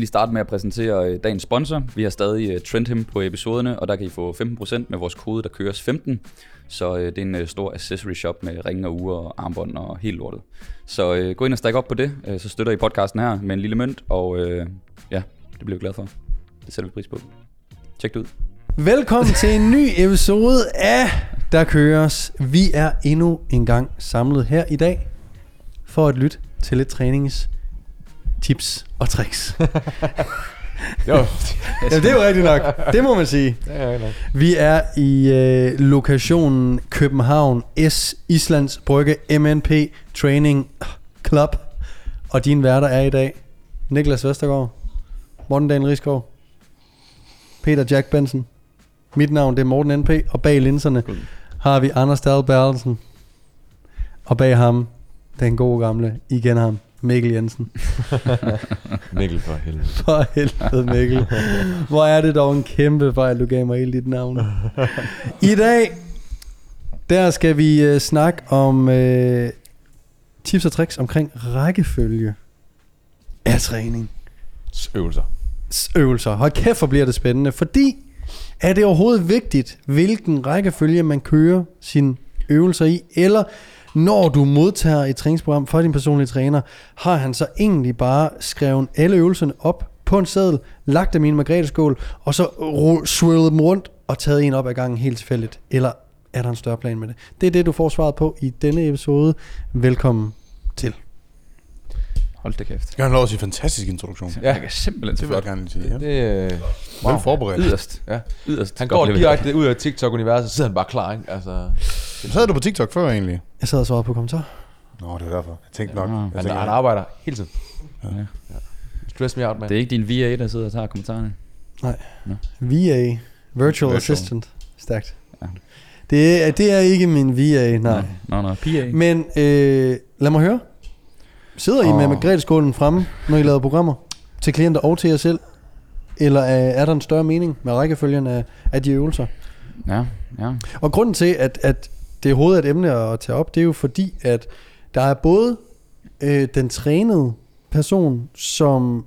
lige starte med at præsentere øh, dagens sponsor. Vi har stadig øh, Trendhim på episoderne, og der kan I få 15% med vores kode, der køres 15. Så øh, det er en øh, stor accessory shop med ringe og ure og armbånd og helt lortet. Så gå ind og stik op på det, så støtter I podcasten her med en lille mønt, og ja, det bliver vi glad for. Det sætter vi pris på. Tjek det ud. Velkommen til en ny episode af Der Køres. Vi er endnu en gang samlet her i dag for at lytte til lidt trænings tips og tricks. Det var, ja, det er jo rigtigt nok. Det må man sige. det er nok. Vi er i øh, lokationen København S Islands Brygge MNP Training Club. Og dine værter er i dag Niklas Vestergaard, Morten Daniel Riskov, Peter Jack Benson. Mit navn det er Morten NP, og bag linserne har vi Anders Dahl Berlsen. Og bag ham, den gode gamle, igen ham, Mikkel Jensen. Mikkel for helvede. For helvede Mikkel. Hvor er det dog en kæmpe fejl, du gav mig hele dit navn. I dag, der skal vi uh, snakke om uh, tips og tricks omkring rækkefølge af træning. Øvelser. øvelser. Hold kæft, hvor bliver det spændende. Fordi er det overhovedet vigtigt, hvilken rækkefølge man kører sine øvelser i, eller når du modtager et træningsprogram fra din personlige træner, har han så egentlig bare skrevet alle øvelserne op på en seddel, lagt dem i en margreteskål, og så swirlet dem rundt og taget en op ad gangen helt tilfældigt. Eller er der en større plan med det? Det er det, du får svaret på i denne episode. Velkommen til. Hold da kæft. Jeg har lov at sige fantastisk introduktion. Ja. Jeg kan simpelthen Det til vil jeg gerne sige. Ja. Det, øh, Vel forberedt. Yderst. Ja. Yderst. Han går direkte ud af TikTok-universet, så sidder han bare klar, ikke? Altså, Så du på TikTok før egentlig? Jeg sad og svarede på kommentar. Nå, det er derfor. Jeg tænkte nok. Ja. Jeg han, tænkte, han arbejder hele tiden. Ja. Stress me out, man. Det er ikke din VA, der sidder og tager kommentarerne. VA, Virtual Virtual. Assistant. Stærkt. Ja. Det er, det er ikke min VA, nej. Nå, nå, PA. Men øh, lad mig høre. Sidder I med Åh. Margrethe-skålen fremme, når I laver programmer? Til klienter og til jer selv? Eller er, er der en større mening med rækkefølgen af, af de øvelser? Ja, ja. Og grunden til, at, at det overhovedet hovedet et emne at tage op, det er jo fordi, at der er både øh, den trænede person, som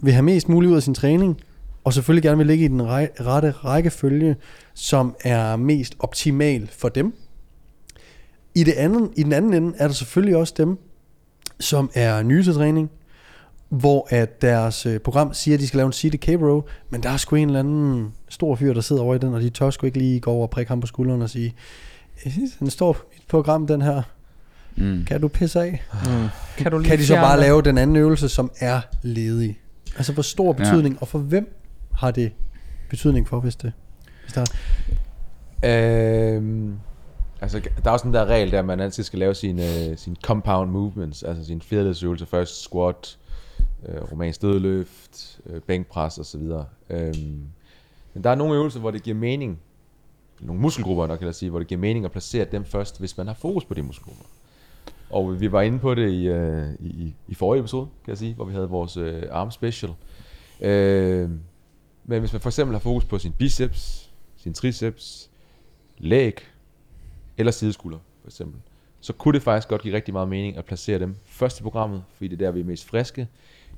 vil have mest muligt ud af sin træning, og selvfølgelig gerne vil ligge i den rej- rette rækkefølge, som er mest optimal for dem. I, det anden, I den anden ende er der selvfølgelig også dem, som er nye til træning, hvor at deres øh, program siger, at de skal lave en CDK bro, men der er sgu en eller anden stor fyr, der sidder over i den, og de tør sgu ikke lige gå over og prikke ham på skulderen og sige, "Jeg synes, den står på mit program, den her. Mm. Kan du pisse af? Mm. Kan, du Kan de så bare lave den anden øvelse, som er ledig? Altså, hvor stor betydning, ja. og for hvem har det betydning for, hvis det... Hvis der Øhm, altså, der er også den der regel, der at man altid skal lave sine, sine compound movements, altså sine fjerdedsøvelser først, squat, øh, romansk dødløft, øh, bænkpres osv. Øhm, men der er nogle øvelser, hvor det giver mening, nogle muskelgrupper nok kan jeg sige, hvor det giver mening at placere dem først, hvis man har fokus på de muskelgrupper. Og vi var inde på det i, øh, i, i forrige episode, kan jeg sige, hvor vi havde vores øh, arm special. Øh, men hvis man for eksempel har fokus på sin biceps, sin triceps, læg eller sideskulder for eksempel, så kunne det faktisk godt give rigtig meget mening at placere dem først i programmet, fordi det er der, vi er mest friske.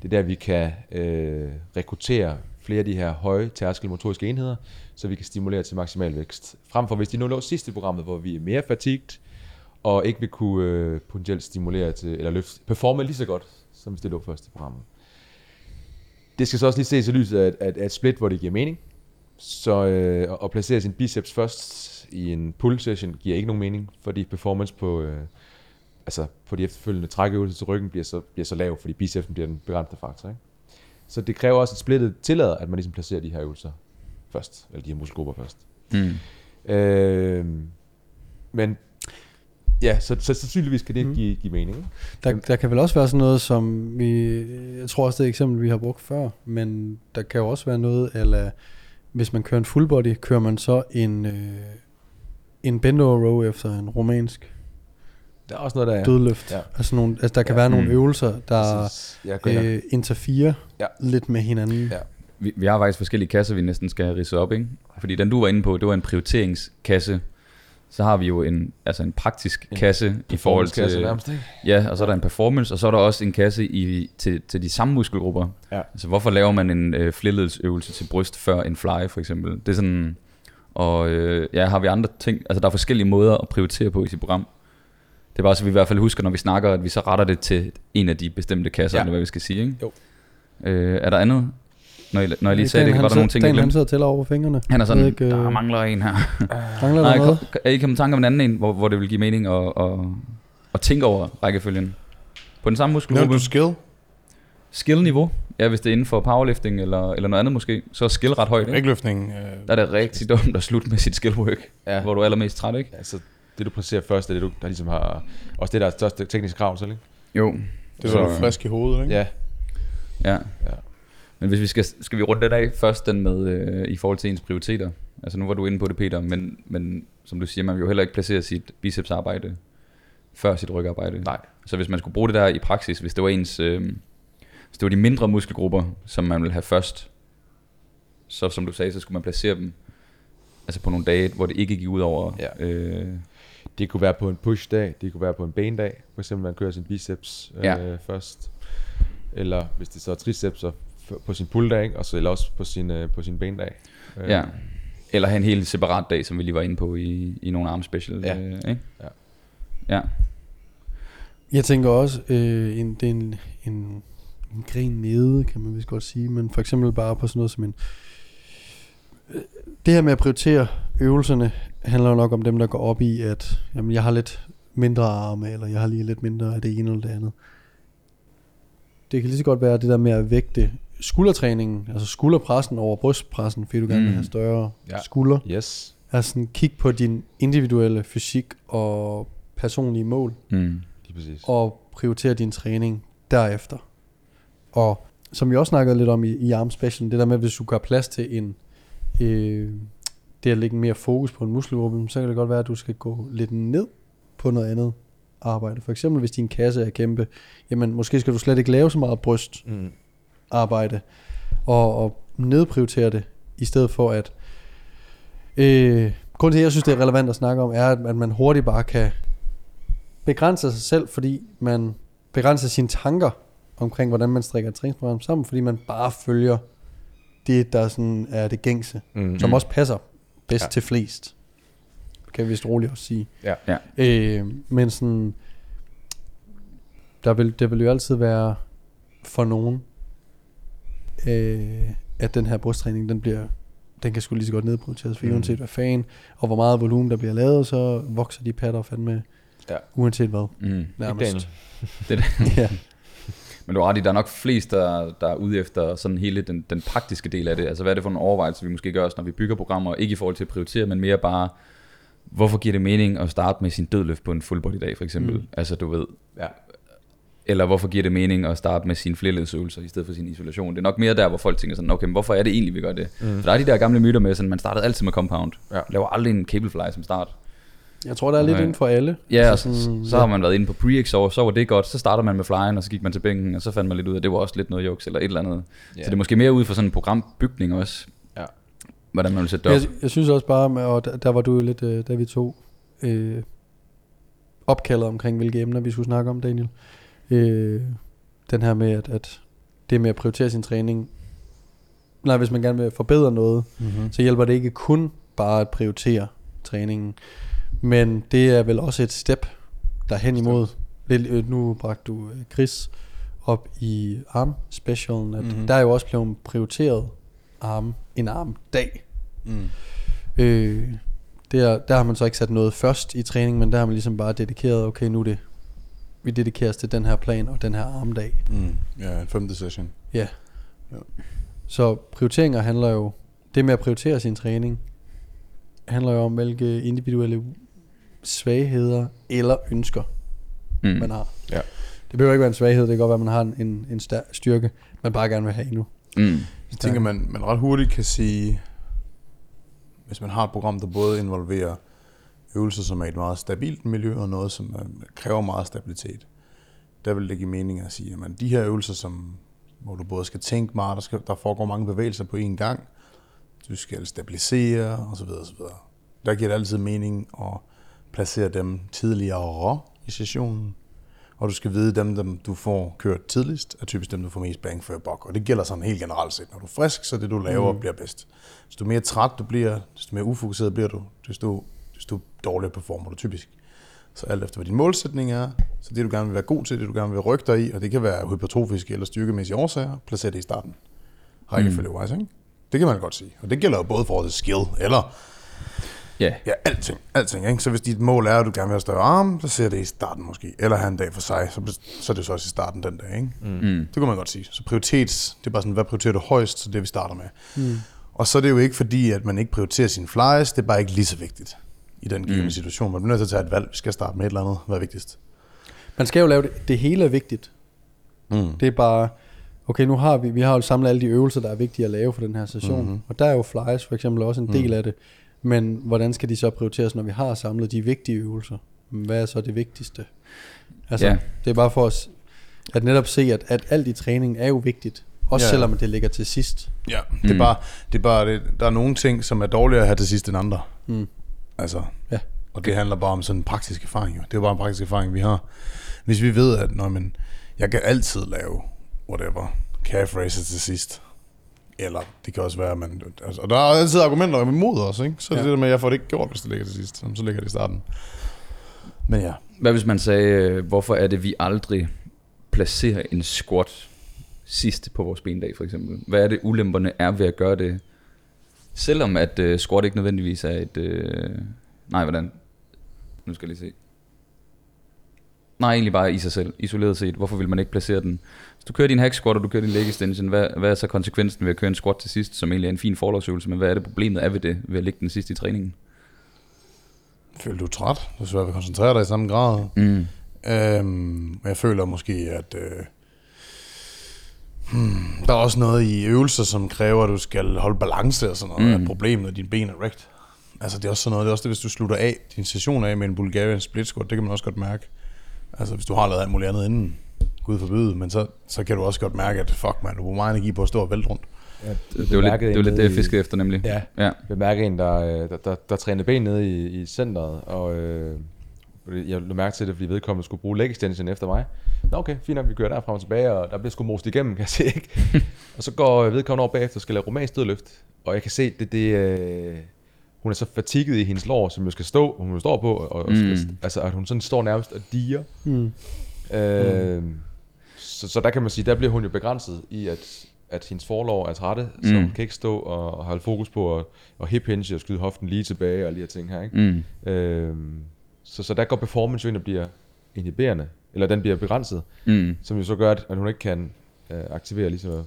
Det er der, vi kan øh, rekruttere flere af de her høje tærskel motoriske enheder, så vi kan stimulere til maksimal vækst. Frem for hvis de nu lå sidst i programmet, hvor vi er mere fatigt og ikke vil kunne øh, potentielt stimulere til, eller løfte, performe lige så godt, som hvis det lå først i programmet. Det skal så også lige ses i lyset af, at, at et split, hvor det giver mening. Så øh, at placere sin biceps først i en pull session giver ikke nogen mening, fordi performance på, øh, altså på de efterfølgende trækøvelser til ryggen bliver så, bliver så lav, fordi bicepsen bliver den begrænsede faktor. Ikke? Så det kræver også, at splittet tillader, at man ligesom placerer de her øvelser først, eller de her muskelgrupper først. Mm. Øh, men ja, så, så sandsynligvis kan det Mm. give, give mening. Ikke? Der, der kan vel også være sådan noget, som vi... Jeg tror også, det er et eksempel, vi har brugt før, men der kan jo også være noget, eller hvis man kører en full body, kører man så en, øh, en bend over row efter en romansk Der er også noget, der er... dødløft. Ja. Altså, nogle, altså der kan Ja. være nogle Mm. øvelser, der Præcis. Ja, øh, interferer Ja. lidt med hinanden. Ja. Vi, vi har faktisk forskellige kasser, vi næsten skal ridse op, ikke? Fordi den du var inde på, det var en prioriteringskasse, så har vi jo en, altså en praktisk kasse i forhold til... Performance-kasse nærmest, ikke? Ja, og så er der en performance, og så er der også en kasse i, til, til de samme muskelgrupper. Ja. Altså hvorfor laver man en øh, flerledsøvelse til bryst før en fly for eksempel? Det er sådan, og øh, ja, har vi andre ting, altså der er forskellige måder at prioritere på i sit program. Det er bare så vi i hvert fald husker, når vi snakker, at vi så retter det til en af de bestemte kasser, Ja. eller hvad vi skal sige, ikke? Jo. Øh, er der andet? Når jeg, når jeg lige sagde Dan, det, han var der sidder- nogle ting, jeg Dan, han glemte? sidder og tæller over på fingrene. Han er sådan, Jeg ikke, der øh, mangler en her. Mangler Nej, der noget? kom, er I kommet tanke om en anden en, hvor, hvor det vil give mening at, at, at tænke over rækkefølgen? På den samme Nævnte muskelgruppe? du skill? Skill-niveau? Ja, hvis det er inden for powerlifting eller, eller noget andet måske, så er skill ret højt. Ikke? Vægtløftning. Øh, Der er det rigtig dumt at slutte med sit skillwork, ja. hvor du er allermest træt, ikke? Altså, det du præciserer først, det er det, du, der ligesom har... Også det, der er største tekniske krav til, ikke? Jo. det er så frisk i hovedet, ikke? Ja. Ja. Ja. Men hvis vi skal, skal vi runde den af først, den med øh, i forhold til ens prioriteter. Altså nu var du inde på det, Peter, men, men som du siger, man vil jo heller ikke placere sit bicepsarbejde før sit rygarbejde. Nej. Så hvis man skulle bruge det der i praksis, hvis det var ens, øh, hvis det var de mindre muskelgrupper, som man ville have først, så som du sagde, så skulle man placere dem altså på nogle dage, hvor det ikke gik ud over. Ja. Øh, Det kunne være på en push-dag, det kunne være på en bendag. For eksempel, man kører sin biceps øh, Ja. først. Eller hvis det så er triceps, så på sin pull-dag, ikke? og så eller også på sin, øh, på sin bendag. Øh, ja. Eller have en helt separat dag, som vi lige var inde på i, i nogle arm special. Ja. Øh, ikke? Ja. ja. Jeg tænker også, øh, en, det er en, en, en gren nede, kan man vist godt sige, men for eksempel bare på sådan noget som en... Øh, Det her med at prioritere øvelserne handler jo nok om dem, der går op i, at jamen, jeg har lidt mindre arme, eller jeg har lige lidt mindre af det ene eller det andet. Det kan lige så godt være det der med at vægte skuldertræningen, altså skulderpressen over brystpressen, fordi du gerne vil Mm. have større Ja. ja. skulder. Yes. Altså sådan, kig på din individuelle fysik og personlige mål Mm. Lige præcis. og prioritere din træning derefter. Og som vi også snakkede lidt om i, i Arm Special, det der med, hvis du gør plads til en, øh, det at lægge mere fokus på en muskelgruppe, så kan det godt være, at du skal gå lidt ned på noget andet arbejde. For eksempel hvis din kasse er kæmpe, jamen måske skal du slet ikke lave så meget bryst Mm. arbejde og, og nedprioritere det, i stedet for at... Øh, grunden til, at jeg synes, det er relevant at snakke om, er, at, man hurtigt bare kan begrænse sig selv, fordi man begrænser sine tanker omkring, hvordan man strikker et træningsprogram sammen, fordi man bare følger det, der sådan er det gængse, Mm. som også passer bedst Ja. til flest. Kan vi vist roligt også sige. Ja. Ja. Øh, men sådan, der vil, det vil jo altid være for nogen, øh, at den her brysttræning, den bliver, den kan sgu lige så godt nedprioriteres, for Mm. uanset hvad fan, og hvor meget volumen der bliver lavet, så vokser de patter fandme, Ja. uanset hvad, Mm. Nærmest. Det, ja. Men du har ret i, der er nok flest, der, der er ude efter sådan hele den, den praktiske del af det. Altså hvad er det for en overvejelse, vi måske gør os, når vi bygger programmer, ikke i forhold til at prioritere, men mere bare, hvorfor giver det mening at starte med sin dødløft på en full body dag for eksempel? Mm. Mm. Altså du ved, Ja. eller hvorfor giver det mening at starte med sine flerledsøvelser i stedet for sin isolation? Det er nok mere der, hvor folk tænker sådan, okay, men hvorfor er det egentlig, vi gør det? Mm. For der er de der gamle myter med, sådan, man startede altid med compound. Ja. Laver aldrig en cablefly som start. Jeg tror, der er lidt Okay. inden for alle. Ja, Altså så, sådan, så har man været inde på pre-exhaust, så var det godt. Så starter man med flyen, og så gik man til bænken, og så fandt man lidt ud af, at det var også lidt noget juks, eller et eller andet. Ja. Så det er måske mere ud for sådan en programbygning også. Ja. Hvordan man vil sætte det op. Jeg, jeg synes også bare, med- og der, der var du jo lidt, øh, da vi tog øh, opkaldet omkring, hvilke emner vi skulle snakke om, Daniel. Øh, den her med, at, at det med at prioritere sin træning, nej, hvis man gerne vil forbedre noget, Mm-hmm. så hjælper det ikke kun bare at prioritere træningen, men det er vel også et step derhen imod. Lidt, øh, nu bragte du øh, Chris op i arm specialen, at Mhm. mm-hmm. der er jo også blevet prioriteret arm, en armdag. Mm. Øh, der, der har man så ikke sat noget først i træning, men der har man ligesom bare dedikeret, okay, nu er det, vi dedikerer os til den her plan og den her armdag. Mm. Ja, femte session. Ja. Ja. Så prioriteringer handler jo, det med at prioritere sin træning, handler jo om, hvilke individuelle svagheder eller ønsker, Mm. man har. Ja. Det behøver ikke være en svaghed, det kan godt være, at man har en, en, en stær- styrke, man bare gerne vil have endnu. Mm. Jeg tænker, man, man ret hurtigt kan sige, hvis man har et program, der både involverer øvelser, som er et meget stabilt miljø, og noget, som er, kræver meget stabilitet, der vil det give mening at sige, at de her øvelser, som, hvor du både skal tænke meget, der, skal, der foregår mange bevægelser på én gang, du skal stabilisere, osv. osv. Der giver det altid mening at placere dem tidligere i sessionen. Og du skal vide, dem, dem du får kørt tidligst, er typisk dem, du får mest bang for buck. Og det gælder sådan helt generelt set. Når du er frisk, så det du laver mm. bliver bedst. Desto mere træt du bliver, desto mere ufokuseret bliver du, desto, desto dårligere performer du typisk. Så alt efter hvad din målsætning er, så det du gerne vil være god til, det du gerne vil rykke dig i, og det kan være hypertrofiske eller styrkemæssige årsager, placer det i starten. Rækkefølge mm. ikke? Det kan man godt sige. Og det gælder jo både for det skill, eller Ja. Ja, alting. alting ikke? Så hvis dit mål er, at du gerne vil have større arm, så ser det i starten måske. Eller have en dag for sig, så, så er det så også i starten den dag. Ikke? Mm. Det kunne man godt sige. Så prioritets, det er bare sådan, hvad prioriterer du højst, så det vi starter med. Mm. Og så er det jo ikke fordi, at man ikke prioriterer sin flyers, det er bare ikke lige så vigtigt i den givende mm. situation. Man bliver nødt til at tage et valg. Vi skal starte med et eller andet. Hvad er vigtigst? Man skal jo lave det. Det hele er vigtigt. Mm. Det er bare, okay, nu har vi, vi har jo samlet alle de øvelser, der er vigtige at lave for den her session. Mhm. Og der er jo flyers for eksempel også en del af det. Men hvordan skal de så prioriteres, når vi har samlet de vigtige øvelser? Hvad er så det vigtigste? Altså, Ja. det er bare for os at netop se, at, at alt i træning er jo vigtigt. Også Ja. selvom det ligger til sidst. Ja, det er Mm. bare, det er bare det, der er nogle ting, som er dårligere at have til sidst end andre. Mm. Altså, Ja. og det handler bare om sådan en praktisk erfaring. Jo. Det er jo bare en praktisk erfaring, vi har. Hvis vi ved, at når man, jeg kan altid lave whatever, calf raises til sidst. Eller det kan også være, at man... Altså, og der er altid argumenter imod os, ikke? Så er det Ja. det der med, at jeg får det ikke gjort, hvis det ligger til sidst. Så ligger det i starten. Men ja. Hvad hvis man sagde, øh, hvorfor er det, vi aldrig placerer en squat sidst på vores bendag, for eksempel? Hvad er det, ulemperne er ved at gøre det? Selvom at uh, squat ikke nødvendigvis er et... Uh, nej, hvordan? Nu skal jeg lige se. Nej, egentlig bare i sig selv, isoleret set. Hvorfor vil man ikke placere den? Du kører din hack squat, og du kører din leg extension, hvad, hvad er så konsekvensen ved at køre en squat til sidst, som egentlig er en fin forlovsøvelse, men hvad er det problemet er ved det, ved at lægge den sidst i træningen? Føler du er træt? Du er svært ved at koncentrere dig i samme grad. Mm. Øhm, jeg føler måske, at øh, hmm, der er også noget i øvelser, som kræver, at du skal holde balance og sådan noget. Mm. Mm. Problemet er, at dine ben er wrecked. Altså det er også sådan noget, det er også det, hvis du slutter af din session af med en Bulgarian split squat, det kan man også godt mærke. Altså hvis du har lavet alt muligt andet inden, gud forbyde, men så, så kan du også godt mærke, at fuck man, du bruger meget energi på at stå og vælte rundt. Ja, Det var lidt det, var lidt det jeg fiskede efter nemlig. Ja. ja. bemærke en, der, øh, der, der, der trænede ben nede i, i centret, og øh, jeg lå mærke til det, fordi vedkommende skulle bruge leg extension efter mig. Nå okay, fint nok, vi kører der frem og tilbage, og der bliver sgu most igennem, kan jeg se, ikke? og så går vedkommende over bagefter og skal lave romansk dødløft, og jeg kan se, det, det øh, hun er så fatiget i hendes lår, som jo skal stå, hun står på, og, og Mm. altså at hun sådan står nærmest og diger. Mm. Øh, så, så der kan man sige, der bliver hun jo begrænset i, at, at hendes forlov er trætte, så Mm. hun kan ikke stå og, og holde fokus på at, at hip hinge og skyde hoften lige tilbage og de her ting her. Ikke? Mm. Øh, så, så der går performance jo ind og bliver inhiberende, eller den bliver begrænset, Mm. som jo så gør, at hun ikke kan øh, aktivere lige så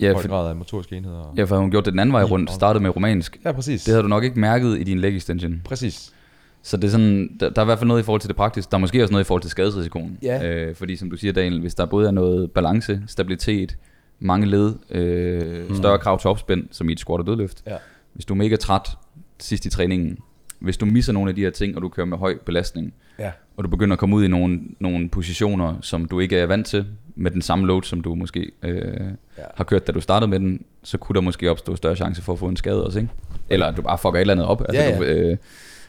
Ja, høj grad af motoriske enheder. Og... ja, for hun gjort det den anden vej rundt, startet med romansk. ja, præcis. Det havde du nok ikke mærket i din leg extension. Præcis. Så det er sådan, der, der er i hvert fald noget i forhold til det praktiske. Der er måske også noget i forhold til skadesrisikoen. Ja. Øh, fordi som du siger, Daniel, hvis der både er noget balance, stabilitet, mange led, øh, mm. større krav til opspænd, som i et squat og dødløft. Ja. Hvis du er mega træt sidst i træningen, hvis du misser nogle af de her ting, og du kører med høj belastning, Ja. og du begynder at komme ud i nogle, nogle positioner, som du ikke er vant til, med den samme load, som du måske øh, Ja. har kørt, da du startede med den, så kunne der måske opstå større chance for at få en skade også, ikke? Eller at du bare fucker et eller andet op. Altså, Ja, ja. Du, øh,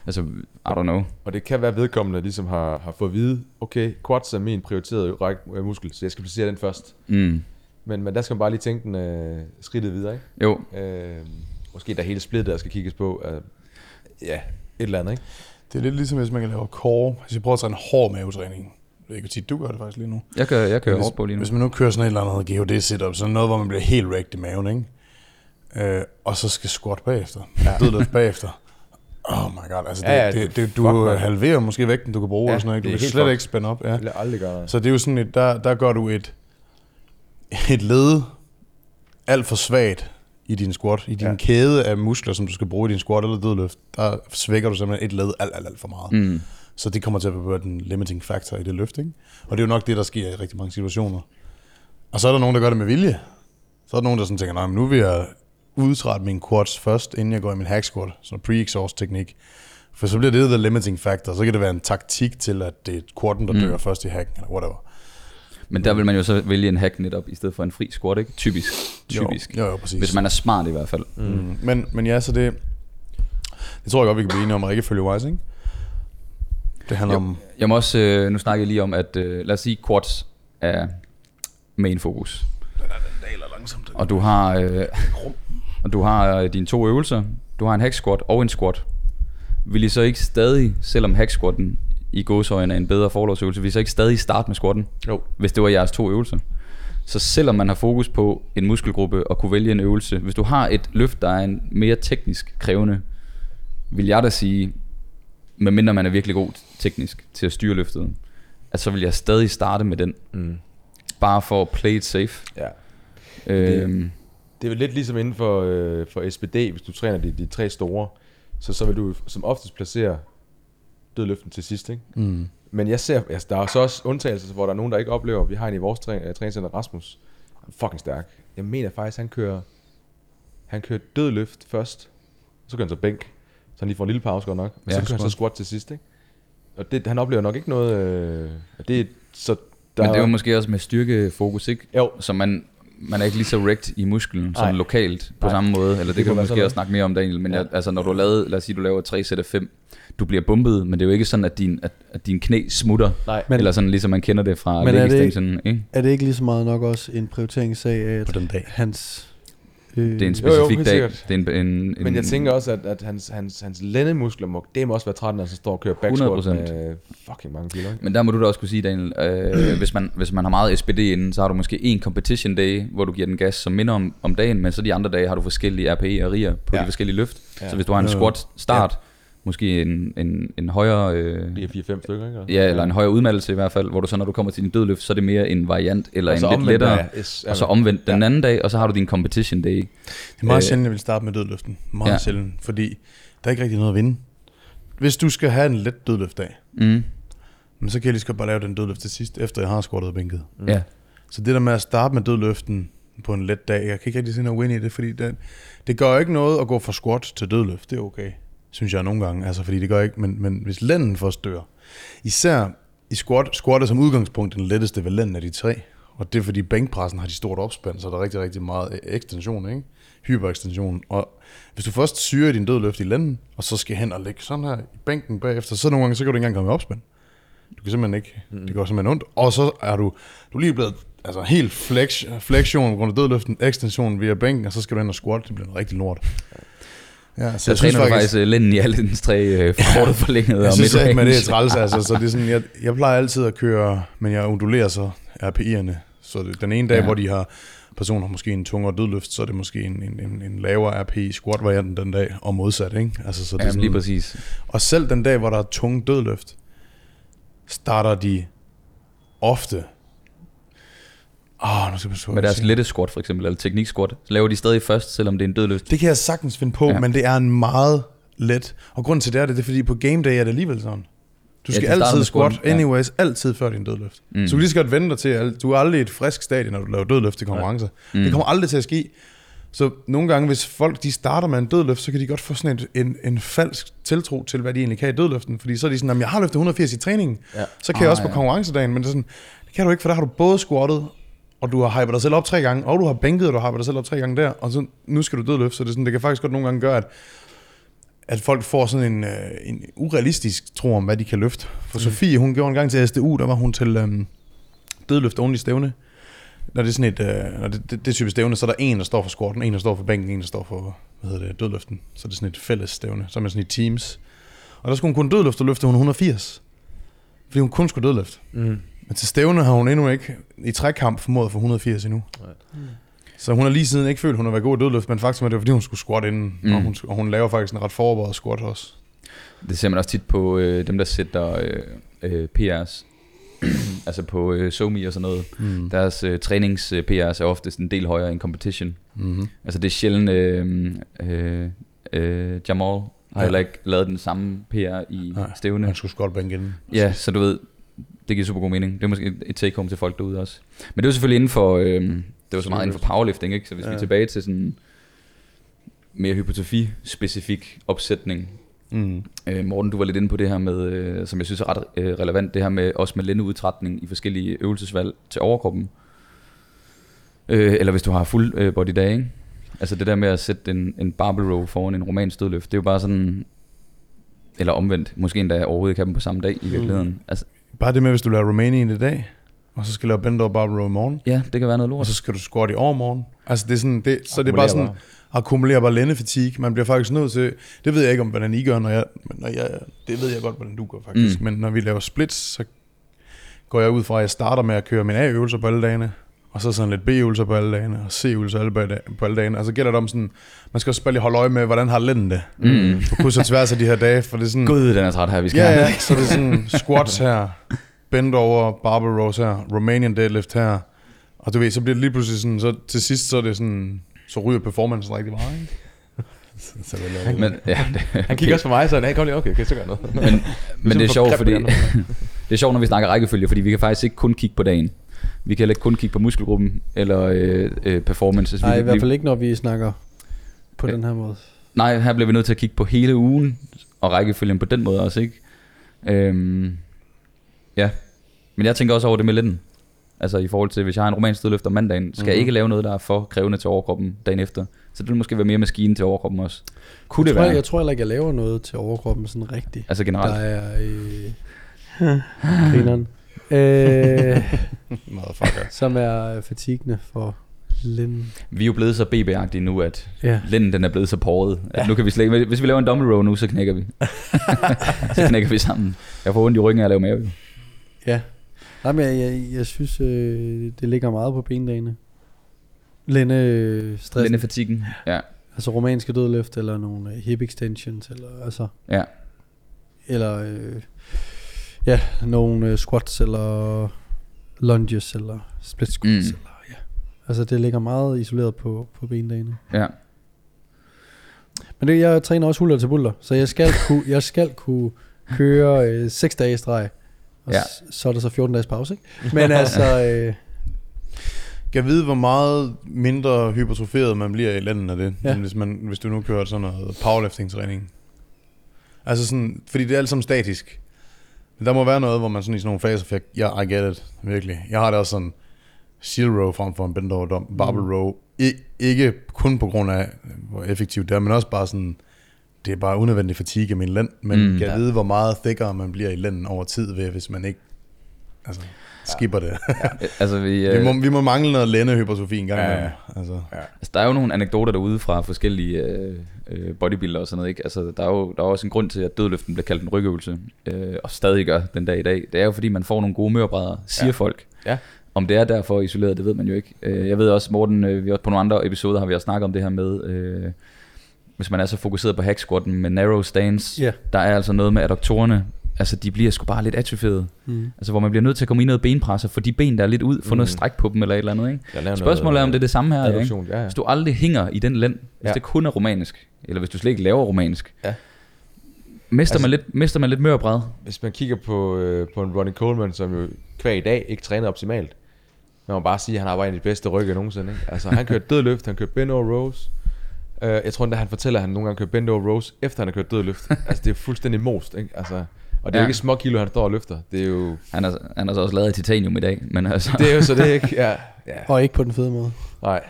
altså I don't know. Og det kan være vedkommende, ligesom har, har fået at vide, okay, quads er min prioriterede ræk, øh, muskel, så jeg skal placere den først. Mm. Men, men der skal man bare lige tænke den øh, skridtet videre, ikke? Jo, Øh, måske der hele splittet, der skal kigges på. Øh, ja, et eller andet, ikke? Det er lidt ligesom, hvis man kan lave core. Hvis jeg prøver at tage en hård mavetræning. Jeg hvor tit du gør det faktisk lige nu. jeg kører, jeg kører hvis, hårdt på lige nu. Hvis man nu kører sådan et eller andet GHD setup, så er noget, hvor man bliver helt wrecked i maven, ikke? Øh, og så skal squat bagefter. Ja. Dødløft bagefter. Oh my god, altså det, Ja, ja, det, det, fuck, du man. halverer måske vægten, du kan bruge, Ja, og sådan noget. Du er kan slet fucked. ikke spænde op. Ja. Jeg aldrig gøre det. Så det er jo sådan et, der, der gør du et, et led alt for svagt i din squat. I din Ja. ja. kæde af muskler, som du skal bruge i din squat eller dødløft, der svækker du simpelthen et led alt, alt, alt for meget. Mm. Så det kommer til at være den limiting factor i det løft, ikke? Og det er jo nok det, der sker i rigtig mange situationer. Og så er der nogen, der gør det med vilje. Så er der nogen, der sådan tænker, nej, men nu vil jeg udtrætte min quads først, inden jeg går i min hack squat. Så pre-exhaust teknik. For så bliver det the limiting factor. Så kan det være en taktik til, at det er quaden, der Mm. dør først i hacken, eller whatever. Men der vil man jo så vælge en hack netop, i stedet for en fri squat, ikke? Typisk. Typisk. Jo, jo, jo præcis. Hvis man er smart i hvert fald. Mm. Men, men ja, så det, det tror jeg godt, vi kan blive enige om, at rækkefølge wise, ikke? Det handler om... Jeg må også, øh, nu snakker jeg lige om, at øh, lad os sige, quads er main fokus. langsomt. Og du har, øh, og du har øh, dine to øvelser. Du har en hack squat og en squat. Vil I så ikke stadig, selvom hack squatten i gåsøjne er en bedre forlovsøvelse, vil I så ikke stadig starte med squatten? Jo. Hvis det var jeres to øvelser. Så selvom man har fokus på en muskelgruppe og kunne vælge en øvelse, hvis du har et løft, der er en mere teknisk krævende, vil jeg da sige, medmindre man er virkelig god teknisk til at styre løftet, at så vil jeg stadig starte med den, Mm. bare for at play it safe. Ja. Øhm, Det er vel lidt ligesom inden for, øh, for SPD, hvis du træner de, de tre store, så, så vil du som oftest placere dødløften til sidst, ikke? Mm. Men jeg ser, altså, der er så også undtagelser, hvor der er nogen, der ikke oplever, vi har en i vores træ, øh, træningscenter, Rasmus, han er fucking stærk. Jeg mener faktisk, han kører, han kører dødløft først, så kører han så bænk, så han lige får en lille pause godt nok, og Ja, så kører han så squat. squat til sidst, ikke? Og det, han oplever nok ikke noget, øh, det er, så der men det er jo måske også med styrkefokus, ikke? Jo, Så man, man er ikke lige så wrecked i musklen, sådan Nej. lokalt på Nej. samme måde. Eller det, Det kan sådan måske også snakke mere om, Daniel. Men Ja. jeg, altså, når du har lavet, lad os sige, du laver 3 sæt af 5, du bliver bumpet, men det er jo ikke sådan, at din, at, at din knæ smutter. nej, Men- eller sådan, ligesom man kender det fra Men leg er det extension, ikke? Er det ikke lige så meget nok også en prioriteringssag af, På at den dag. hans... Øh, Det er en Jo, jo, specifik helt dag. sikkert. Det er en, en, en, Men jeg tænker også, at, at hans, hans, hans lændemuskler må, det må også være træt, når han så står og kører back squat 100%. med fucking mange kilo. Ikke? Men der må du da også kunne sige, Daniel, øh, hvis, man, hvis man har meget SPD inden, så har du måske en competition day, hvor du giver den gas, som minder om, om dagen, men så de andre dage har du forskellige RPE og RIA på Ja. ja. de forskellige løft. Ja. Ja. Så hvis du har en Jo, jo. squat start, måske en, en, en højere... Øh, Lige 4-5 stykker, ikke? Ja, eller en højere udmattelse i hvert fald, hvor du så når du kommer til din dødløft, så er det mere en variant, eller en lidt lettere, ja, yes, og så omvendt den Ja. anden dag, og så har du din competition day. Det er meget Øh, sjældent, jeg vil starte med dødløften. Meget ja. Sjældent, fordi der er ikke rigtig noget at vinde. Hvis du skal have en let dødløftdag, Mm. men så kan jeg lige så godt bare lave den dødløft til sidst, efter jeg har squattet og bænket. Mm. Ja, Så det der med at starte med dødløften på en let dag, jeg kan ikke rigtig se noget win i det, fordi det, det gør jo ikke noget at gå fra squat til dødløft. Det er okay, synes jeg nogle gange. Altså, fordi det gør ikke, men, men hvis lænden først dør, især i squat, squat er som udgangspunkt den letteste ved lænden af de tre. Og det er fordi bænkpressen har de stort opspænd, så der er rigtig, rigtig meget e- ekstension, ikke? Hyperekstension. Og hvis du først syrer din dødløft i lænden, og så skal hen og ligge sådan her i bænken bagefter, så nogle gange, så kan du ikke engang komme i opspænd. Du kan simpelthen ikke. Mm. Det går simpelthen ondt. Og så er du, du er lige blevet altså helt flex, flexion på grund af dødløften, ekstension via bænken, og så skal du hen og squat. Det bliver noget rigtig lort. Ja, så jeg træner faktisk, faktisk uh, lænden i alle dens tre uh, forkortet forlængede jeg og synes ikke, med det er træls, altså, så det er sådan, jeg, jeg plejer altid at køre, men jeg undulerer så RPI'erne. Så den ene dag, ja. Ja. hvor de har personer måske en tungere dødløft, så er det måske en, en, en, en lavere RPI squat varianten den dag, og modsat, ikke? Altså, så det er Jamen, sådan, lige præcis. og selv den dag, hvor der er tunge dødløft, starter de ofte... Åh, oh, nu skal jeg passe på, Med jeg deres lette squat for eksempel, eller teknik squat, så laver de stadig først, selvom det er en dødløft. Det kan jeg sagtens finde på, ja. Ja. men det er en meget let... Og grunden til det er det, det er fordi på game day er det alligevel sådan. Du Ja, skal starter altid squat, squatten, ja. anyways, altid før din dødløft. Mm. Så du kan lige så godt vente dig til, at du er aldrig i et frisk stadie, når du laver dødløft til konkurrencer. Mm. Det kommer aldrig til at ske. Så nogle gange, hvis folk de starter med en dødløft, så kan de godt få sådan et, en, en falsk tiltro til, hvad de egentlig kan i dødløften. Fordi så er de sådan, at jeg har løftet 180 i træningen, Ja. så kan jeg Ah, også på ja. konkurrencedagen. Men det, er sådan, det kan du ikke, for der har du både squattet, og du har hypet dig selv op tre gange, og du har bænket, og du har hypet dig selv op tre gange der, og så nu skal du dødløfte. Så det, er sådan, det kan faktisk godt nogle gange gøre, at, at folk får sådan en, øh, en urealistisk tro om, hvad de kan løfte. For mm. Sofie, hun gjorde en gang til SDU, der var hun til øhm, dødløft only stævne. Når det er sådan et, øh, når det, det, det type stævne, så er der en, der står for squatten, en, der står for bænken, en, der står for hvad hedder det, dødløften. Så det er sådan et fælles stævne, så er man sådan i teams. Og der skulle hun kun dødløfte, og løfte hun 180. Fordi hun kun skulle dødløfte. Mm. Men til stævne har hun endnu ikke i trækamp formået for 180 endnu. Så hun har lige siden ikke følt, hun har været god i dødløft, men faktisk var det, fordi hun skulle squat inden, mm. Mm. og, hun, og hun laver faktisk en ret forberedt squat også. Det ser man også tit på øh, dem, der sætter øh, øh, PR's. altså på øh, SoMe og sådan noget. Mm. Deres øh, trænings øh, PR's er ofte en del højere end competition. Mm-hmm. Altså det er sjældent, øh, øh, øh, Jamal har Ja. heller ikke lavet den samme PR i Nej, stævne. Han skulle squat bænk inden. Ja, så du ved, det giver super god mening. Det er måske et- take home til folk derude også. Men det er jo selvfølgelig inden for, øh, det var så meget inden for powerlifting, ikke? Så hvis ja. vi er tilbage til sådan mere hypotrofi-specifik opsætning. Mm. Øh, Morten, du var lidt inde på det her med, øh, som jeg synes er ret øh, relevant, det her med også med lændeudtrætning i forskellige øvelsesvalg til overkroppen. Øh, eller hvis du har fuld øh, body dag, ikke? Altså det der med at sætte en, en barbell row foran en romansk dødløft, det er jo bare sådan... Eller omvendt. Måske endda overhovedet have dem på samme dag i virkeligheden. Mm. Altså, Bare det med, hvis du laver Romanian i dag, og så skal du lave bend over barbell row i morgen, ja, det kan være noget og lort. så skal du squat i overmorgen. Altså det er sådan, det, så det er bare sådan, akkumulerer bare lændefatigue. Man bliver faktisk nødt til, det ved jeg ikke om, hvordan I gør, når jeg, når jeg det ved jeg godt, hvordan du gør faktisk. Mm. Men når vi laver splits, så går jeg ud fra, at jeg starter med at køre mine A-øvelser på alle dagene, og så sådan lidt B-øvelser på alle dagene, og C-øvelser alle på- på alle dagene. Og så gælder det om sådan, man skal også bare lige holde øje med, hvordan har lænden det. Mm. På kryds og tværs af de her dage, for det er sådan... Gud, den er træt her, vi skal Ja, have. ja, så det er sådan squats her, bend over, barbell rows her, Romanian deadlift her, og du ved, så bliver det lige pludselig sådan, så til sidst, så er det sådan, så ryger performance rigtig meget, ikke? Så, jeg, Men, ja, det, Han kigger også på mig, så han, hey, kom lige, okay, okay, så gør noget. men, men det er sjovt, fordi, det er sjovt, når vi snakker rækkefølge, fordi vi kan faktisk ikke kun kigge på dagen. Vi kan heller ikke kun kigge på muskelgruppen eller øh, øh, performance. Altså, Nej, vi, i hvert fald ikke, når vi snakker på Ja. den her måde. Nej, her bliver vi nødt til at kigge på hele ugen, og rækkefølgen på den måde også, ikke? Øhm, ja, men jeg tænker også over det med lænden. Altså i forhold til, hvis jeg har en romansk dødløft om mandagen, skal jeg Mhm. ikke lave noget, der er for krævende til overkroppen dagen efter. Så det vil måske være mere maskine til overkroppen også. Kunne Jeg det tror, være? jeg tror heller ikke, jeg laver noget til overkroppen sådan rigtigt. Altså Der generelt. er... Øh, grineren. Øh, som er fatigende for linden. Vi er jo blevet så BB-agtige nu, at Ja. lænden den er blevet så porret, at ja. nu kan vi slet hvis vi laver en dumbbell row nu, så knækker vi. så knækker vi sammen. Jeg får ondt i ryggen af at lave mave. Ja. Nej, men jeg, jeg, jeg synes, øh, det ligger meget på bendagene. Lænde øh, stress. Lændefatigen. Ja. Altså romanske dødløft, eller nogle øh, hip extensions, eller altså... Ja. Eller... Øh, ja, nogle øh, squats, eller lunges, eller split squats, Mm. eller ja. Altså det ligger meget isoleret på, på bendagene. Ja. Men det, jeg træner også hulter til bulter, så jeg skal kunne, jeg skal kunne køre øh, 6 dage i streg. Og Ja. ja. så er der så 14 dages pause, ikke? Men altså, øh, Kan vide, hvor meget mindre hypertroferet man bliver i lænden af det, Ja. ja. hvis, man, hvis du nu kører sådan noget powerlifting-træning. Altså sådan, fordi det er alt sammen statisk. Der må være noget, hvor man sådan i sådan nogle faser, for jeg, jeg I get it, virkelig. Jeg har det også sådan, seal row frem for en bend over dom, barbell Mm. row. I, ikke kun på grund af, hvor effektivt det er, men også bare sådan, det er bare unødvendig fatigue af min lænd, men Mm. kan Ja. vide, hvor meget thickere man bliver i lænden over tid ved, hvis man ikke altså, skipper det. Altså, vi, Vi øh, må, vi må mangle noget lændehypertrofi en gang Ja, ja, ja. imellem. Altså. altså, der er jo nogle anekdoter derude fra forskellige øh, øh, bodybuildere og sådan noget. Ikke? Altså, der, er jo, der er også en grund til, at dødløften bliver kaldt en rygøvelse, øh, og stadig gør den dag i dag. Det er jo fordi, man får nogle gode mørbrædder, siger Ja. ja. folk. Ja. Om det er derfor isoleret, det ved man jo ikke. Øh, jeg ved også, Morten, øh, vi også på nogle andre episoder har vi også snakket om det her med, øh, hvis man er så fokuseret på hack squatten med narrow stance, ja. der er altså noget med adduktorerne, altså de bliver sgu bare lidt atrofierede. Mm. Altså hvor man bliver nødt til at komme i noget benpresser, for de ben, der er lidt ud, få Mm. noget stræk på dem eller et eller andet. Ikke? Spørgsmålet er, om det er det samme her. Ikke? Ja, ja. Hvis du aldrig hænger i den lænd, hvis Ja. det kun er romansk, eller hvis du slet ikke laver romansk, Ja. mister, Altså- man lidt, mister man lidt mørbræd. Hvis man kigger på, øh, på en Ronnie Coleman, som jo hver i dag ikke træner optimalt, man må bare sige, at han har været en af de bedste rygge nogensinde. Ikke? Altså, han kørte dødløft, han kørte bend over rows. Uh, jeg tror endda, han fortæller, at han nogle gange kører bend over rows, efter han har kørt dødløft. altså, det er fuldstændig most, ikke? Altså, og det er jo Ja. ikke små kilo, han står og løfter. Det er jo... Han er, han er så også lavet af titanium i dag, men altså... Det er jo så det, ikke? Ja. ja. Og ikke på den fede måde. Nej.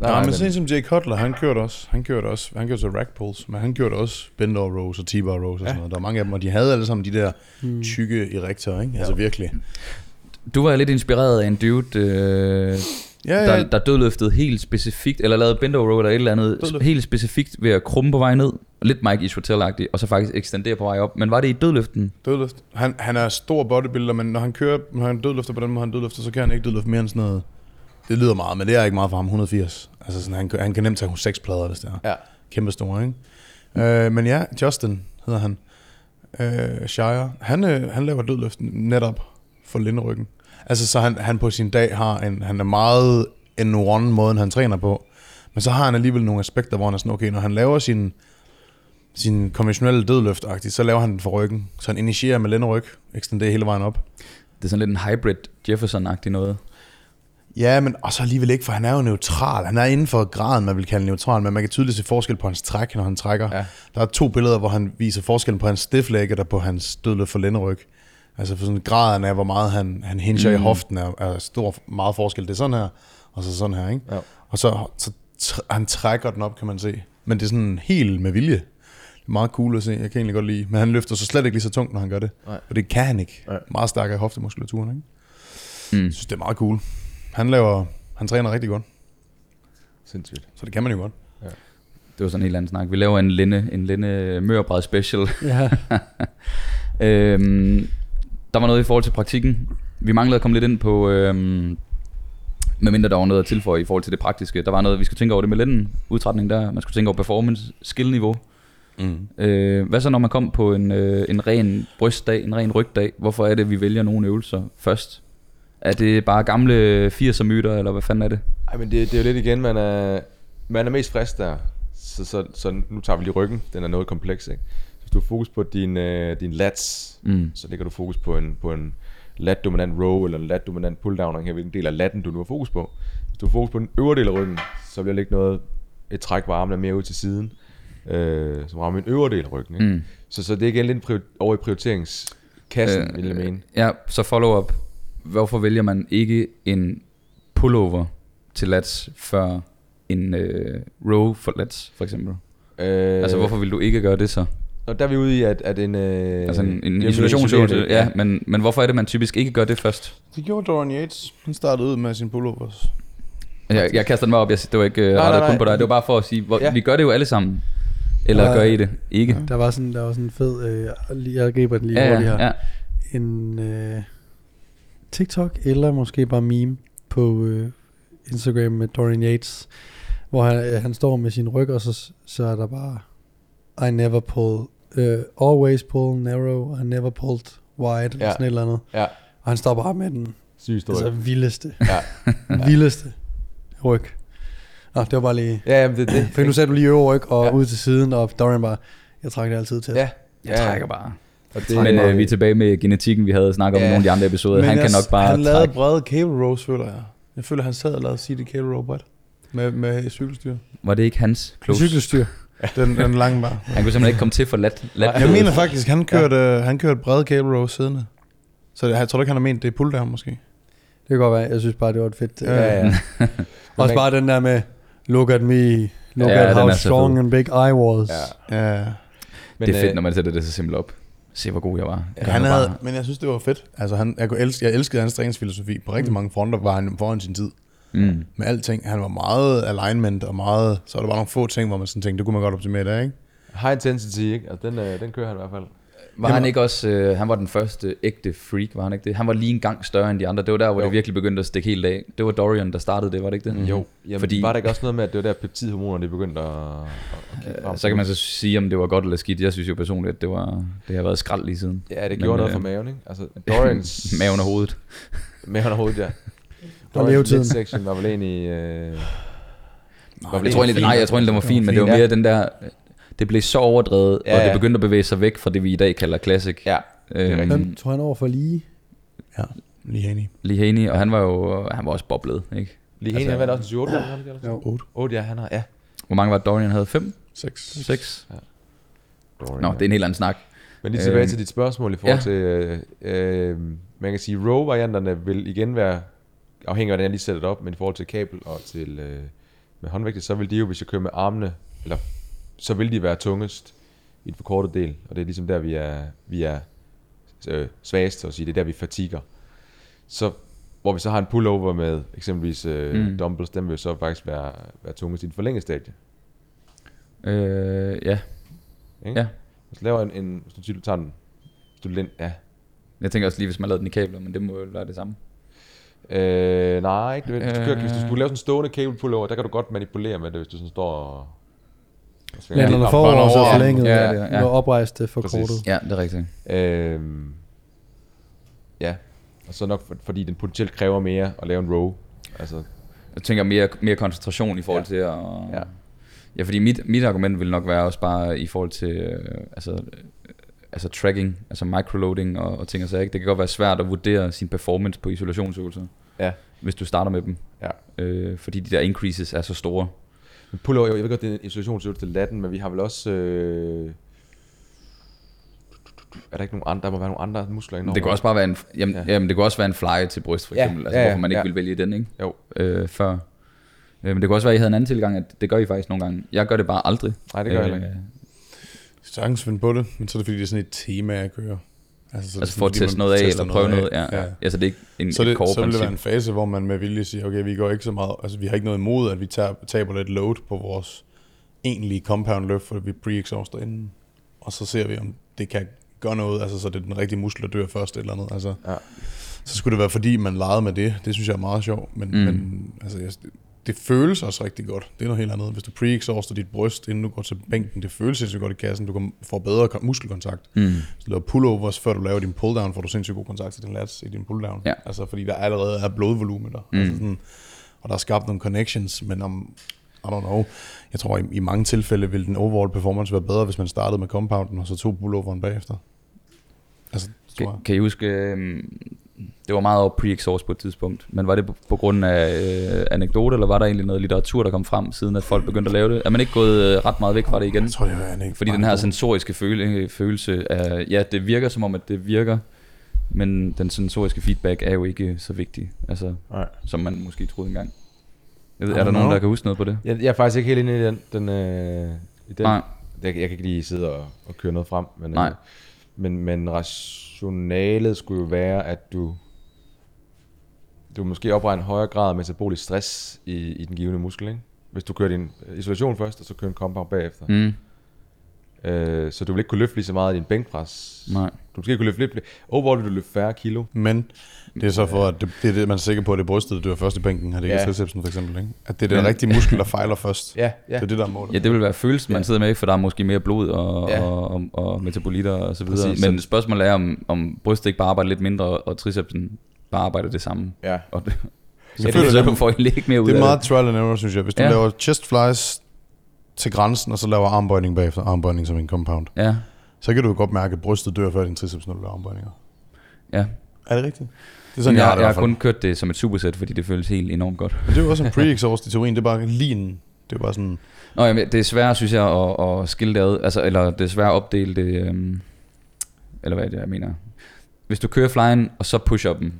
Nej, Nej, men sådan som Jake Cutler, han kørte også, han kørte også, han kørte så rack pulls, men han kørte også bend over rows og T-bar rows og Ja. sådan noget. Der var mange af dem, og de havde alle sammen de der Mm. tykke erektorer, ikke? Altså virkelig. Du var lidt inspireret af en dude, øh, Ja, ja, der, der dødløftede helt specifikt, eller lavede bend over row eller et eller andet, Dødløft. helt specifikt ved at krumme på vej ned, lidt Mike Ishotel-agtigt, og så faktisk ekstendere på vej op. Men var det i dødløften? dødløft. Han, han er stor bodybuilder, men når han kører, når han dødløfter på den måde, han dødløfter, så kan han ikke dødløfte mere end sådan noget. Det lyder meget, men det er ikke meget for ham, 180. Altså sådan, han, kan- han kan nemt tage seks plader, hvis det er. Ja. Kæmpe store, ikke? Øh, men ja, Justin hedder han. Øh, Shire. Han, øh, han laver dødløft netop for linderyggen. Altså, så han, han på sin dag har en, han er meget en one måden, han træner på. Men så har han alligevel nogle aspekter, hvor han er sådan, okay, når han laver sin, sin konventionelle dødløft så laver han den for ryggen. Så han initierer med lænderyg, ekstenderer hele vejen op. Det er sådan lidt en hybrid Jefferson-agtig noget. Ja, men også alligevel ikke, for han er jo neutral. Han er inden for graden, man vil kalde neutral, men man kan tydeligt se forskel på hans træk, når han trækker. Ja. Der er to billeder, hvor han viser forskellen på hans stiff og på hans dødløft for lænderyg. Altså for sådan graden af, hvor meget han, han hinger mm. i hoften, er, er stor meget forskel. Det er sådan her, og så sådan her, ikke? Ja. Og så, så tr- han trækker den op, kan man se. Men det er sådan helt med vilje. Meget cool at se, jeg kan egentlig godt lide. Men han løfter så slet ikke lige så tungt, når han gør det. Nej. Og det kan han ikke. Nej. Meget stærkere hoftemuskulaturen, ikke? Mm. Jeg synes, det er meget cool. Han laver, han træner rigtig godt, Sindssygt. så det kan man jo godt. Det var sådan en helt anden snak. Vi laver en linde, en linde mørbræd special. Ja. øhm, der var noget i forhold til praktikken. Vi manglede at komme lidt ind på, øhm, medmindre der var noget at tilføje i forhold til det praktiske. Der var noget, vi skulle tænke over det med lænden, udtrætning der. Man skulle tænke over performance, skill-niveau. Mm. Øh, hvad så når man kom på en, øh, en ren brystdag, en ren rygdag? Hvorfor er det, vi vælger nogle øvelser først? Er det bare gamle 80'er myter, eller hvad fanden er det? Ej, men det, det er jo lidt igen, man er, man er mest frisk der. Så, så, så nu tager vi lige ryggen. Den er noget kompleks, ikke? Du har fokus på din, øh, din lats, Mm. så lægger du fokus på en, på en lat-dominant row eller en lat-dominant pull-down, her hvilken del af latten du nu har fokus på. Hvis du har fokus på den øvre del af ryggen, så bliver ikke noget, et træk, hvor armene er mere ud til siden, øh, som rammer en øvre del af ryggen. Ikke? Mm. Så, så det er igen lidt prior- over i prioriteringskassen, øh, vil jeg mene. Ja, så follow-up. Hvorfor vælger man ikke en pullover til lats før en øh, row for lats, for eksempel? Øh, Altså, hvorfor vil du ikke gøre det så? Og der er vi ude i, at, at en... Øh, Altså en, en isolationsøvelse, ja, men, men hvorfor er det, man typisk ikke gør det først? Det gjorde Dorian Yates. Han startede ud med sin pullovers. Jeg, jeg kaster den mig op, jeg, det var ikke uh, nej, rettet nej. kun på dig, det var bare for at sige, hvor, Ja. vi gør det jo alle sammen. Eller Ja. gør I det ikke? Der var sådan, der var sådan en fed, øh, jeg griber den lige Ja, hurtigt her. ja. En øh, TikTok, eller måske bare meme på øh, Instagram med Dorian Yates, hvor han, øh, han står med sin ryg, og så, så er der bare, I never pull, øh, always pull narrow, I never pulled wide, ja. Ja. sådan et eller andet. Ja, Og han står bare med den sygt stor. altså, vildeste, Ja. vildeste ryg. Nå, det var bare lige... ja, jamen det er det. For nu sagde du lige øver ryg og ja. Ud til siden, og Dorian bare, jeg trækker det altid til. Ja, Jeg trækker bare. Og det, Men øh, vi er tilbage med genetikken, vi havde snakket om i Ja. nogle af de andre episoder. Men Han jeg, kan nok bare Han lavede trække. brede cable rows, føler jeg. Jeg føler, han sad og lavede CD cable row bredt. Med, med cykelstyr. Var det ikke hans close? Cykelstyr. Den, den lange bare. Han kunne simpelthen ikke komme til for lat. lat Jeg mener faktisk, han kørte, ja. han kørte brede cable row siddende. Så jeg tror ikke, han har ment, det er pull down måske. Det kan godt være. Jeg synes bare, det var et fedt. Ja, Ja, ja, ja. Også bare den der med, look at me, look Ja, at how strong and big I was. Ja. Ja. Men, det er fedt, øh, når man sætter det så simpelt op. Se, hvor god jeg var. Ja, Gør han havde, bare. men jeg synes, det var fedt. Altså, han, jeg, kunne elske, jeg elskede hans træningsfilosofi. På rigtig Mm. mange fronter var han foran sin tid. Mm. Med alting. Han var meget alignment og meget... Så var der bare nogle få ting, hvor man sådan tænkte, det kunne man godt optimere der, ikke? High intensity, ikke? Altså, den, øh, den kører han i hvert fald. Var han ikke også, øh, han var den første ægte freak, var han ikke det? Han var lige en gang større end de andre. Det var der, hvor Jo. det virkelig begyndte at stikke helt af. Det var Dorian, der startede det, var det ikke det? Mm. Jo, jamen, Fordi- var der ikke også noget med, at det var der peptidhormonerne, de begyndte at, at? Øh, Så kan man så sige, om det var godt eller skidt. Jeg synes jo personligt, at det, var, det har været skrald lige siden. Ja, det Men, gjorde noget øh, for maven, ikke? Altså, Dorians... Maven og hovedet. Maven og hovedet, ja. Og levetiden. section var vel egentlig... Øh, var vel Jeg tror egentlig, nej, jeg tror egentlig, den var fin, men det var Ja. mere den der... Det blev så overdrevet, Ja, og det ja. begyndte at bevæge sig væk fra det, vi i dag kalder classic. Ja, det er Øhm. Hvem tog han over for lige? Ja, lige enig. Lee Haney, og han var jo han var også boblet, ikke? Lige Altså- altså, han vandt også en 7 8 har han ikke det, Jo. 8, 8, ja, han har, ja. Hvor mange var det, Dorian havde? 5? 6. 6? Dorian, Nå, ja. det er en helt anden snak. Men lige tilbage Øhm, til dit spørgsmål i forhold ja. til, øh, øh, man kan sige, row-varianterne vil igen være, afhængig af hvordan jeg lige sætter det op, men i forhold til kabel og til øh, med håndvægte, så vil de jo, hvis jeg kører med armene, eller så vil de være tungest i den forkortede del, og det er ligesom der, vi er, vi er øh, svagest, så at sige, det er der, vi fatiger. Så hvor vi så har en pullover med eksempelvis øh, Mm. dumbbells, den vil jo så faktisk være, være tungest i den forlængede stadie. Øh, ja. Ikke? Ja. Hvis du laver en, en hvis du siger, du tager den, hvis du lind, ja, Jeg tænker også lige, hvis man lavede den i kabler, men det må jo være det samme. Øh, nej, ikke nødvendigvis. Hvis du, kører, hvis du Øh. skulle lave sådan en stående cable pullover, der kan du godt manipulere med det, hvis du sådan står og... Ja, når du op. får over, så forlænget. Ja, Ja, det ja. ja. Når oprejst det forkortet. Præcis. Ja, det er rigtigt. Øhm, ja, og så nok for, fordi den potentielt kræver mere at lave en row. Altså, Jeg tænker mere, mere koncentration i forhold Ja. til at... Ja. ja, fordi mit, mit argument vil nok være også bare i forhold til øh, altså, øh, altså tracking, altså microloading og, og ting og sager. ikke? Det kan godt være svært at vurdere sin performance på isolationsøvelser, ja, hvis du starter med dem. ja. Øh, fordi de der increases er så store. Men pullover, jeg ved godt, det er en isolationsøvelse til latten, men vi har vel også... Øh, er der ikke nogen andre? Der må være nogle andre muskler indover. Det kan også bare være en, jamen, ja. Ja. jamen, det kan også være en fly til bryst, for Ja, eksempel. Altså, ja, ja, hvorfor man ikke ja. vil vælge den, ikke? Jo, Øh, før. Øh, men det kan også være, at I havde en anden tilgang, at det gør I faktisk nogle gange. Jeg gør det bare aldrig. nej, det gør jeg Øh, ikke. Sagtens finde på det, men så er det fordi, det er sådan et tema, jeg kører. Altså, så det Altså sådan, for at fordi teste noget af, eller prøve noget. af. Ja, ja. Altså det er ikke en, Så, et det, så vil det være en fase, hvor man med vilje siger, okay, vi går ikke så meget, altså vi har ikke noget imod, at vi tager, taber lidt load på vores egentlige compound løft, for vi pre-exhauster inden. Og så ser vi, om det kan gøre noget, altså så det er den rigtige muskel, der dør først eller andet. Altså, Ja. Så skulle det være, fordi man legede med det. Det synes jeg er meget sjovt. Men, mm. men altså, jeg, det føles også rigtig godt. Det er noget helt andet. Hvis du pre-exhauster dit bryst, inden du går til bænken, det føles sindssygt godt i kassen. Du kan få bedre kon- muskelkontakt. Mm. Hvis du laver pullovers, før du laver din pulldown, får du sindssygt god kontakt til din lats i din pulldown. Ja. Altså, fordi der allerede er blodvolumen der. Mm. Altså sådan, og der er skabt nogle connections, men om, I don't know, jeg tror i, i mange tilfælde vil den overall performance være bedre, hvis man startede med compounden, og så tog pulloveren bagefter. Altså, tror Kan, jeg. kan I huske, øhm, det var meget over pre-exhaust på et tidspunkt, men var det på, på grund af øh, anekdote, eller var der egentlig noget litteratur, der kom frem, siden at folk begyndte at lave det? Er man ikke gået øh, ret meget væk fra det igen? Jeg tror, det er ikke Fordi den her sensoriske føle, følelse af, ja, det virker som om, at det virker, men den sensoriske feedback er jo ikke så vigtig, altså, Nej. som man måske troede engang. Jeg ved, er der nogen, know. der kan huske noget på det? Jeg, jeg er faktisk ikke helt inde i den. den, øh, i den. Nej. Jeg, jeg kan ikke lige sidde og, og køre noget frem. Men, Nej. Øh, men, men rationalet skulle jo være, at du du måske opregner en højere grad af metabolisk stress i, i den givende muskel, ikke? Hvis du kører din øh, isolation først, og så kører en compound bagefter. Mm. Øh, så du vil ikke kunne løfte lige så meget i din bænkpres. nej. Du måske kunne løfte lidt. Overall vil du løfte færre kilo. Men det er så for, at det, det er det, man er sikker på, at det er brystet, der dør først i bænken, har det ikke Ja. tricepsen for eksempel, ikke? At det er den Men- rigtige muskel, der fejler først. Ja, ja. Det er det, der er målet. Ja, det vil være følelsen, man Ja. sidder med, for der er måske mere blod og, Ja. ja. og, og, og metabolitter og så videre. Præcis, Men så- spørgsmålet er, om, om brystet ikke bare arbejder lidt mindre, og tricepsen bare arbejder det samme. ja. Og det, Jeg så, føler, det, det, du får ikke mere ud det er meget trial and error, synes jeg. Hvis du Ja. ja. laver chest flies til grænsen, og så laver armbøjning bagefter, armbøjning som en compound, Ja, så kan du jo godt mærke, at brystet dør før din triceps, når du laver armbøjninger. ja. Er det rigtigt? Det er Sådan, sådan, jeg, jeg, har det jeg har kun kørt det som et supersæt, fordi det føles helt enormt godt. Men det er jo også en pre-exhaust i teorien, det er bare lige en, det er bare sådan, Nå, jamen, det er svært, synes jeg, at, at skille det ad. Altså, eller det er svært at opdele det... Øhm, eller hvad er det, jeg mener? Hvis du kører flyen, og så push-up'en,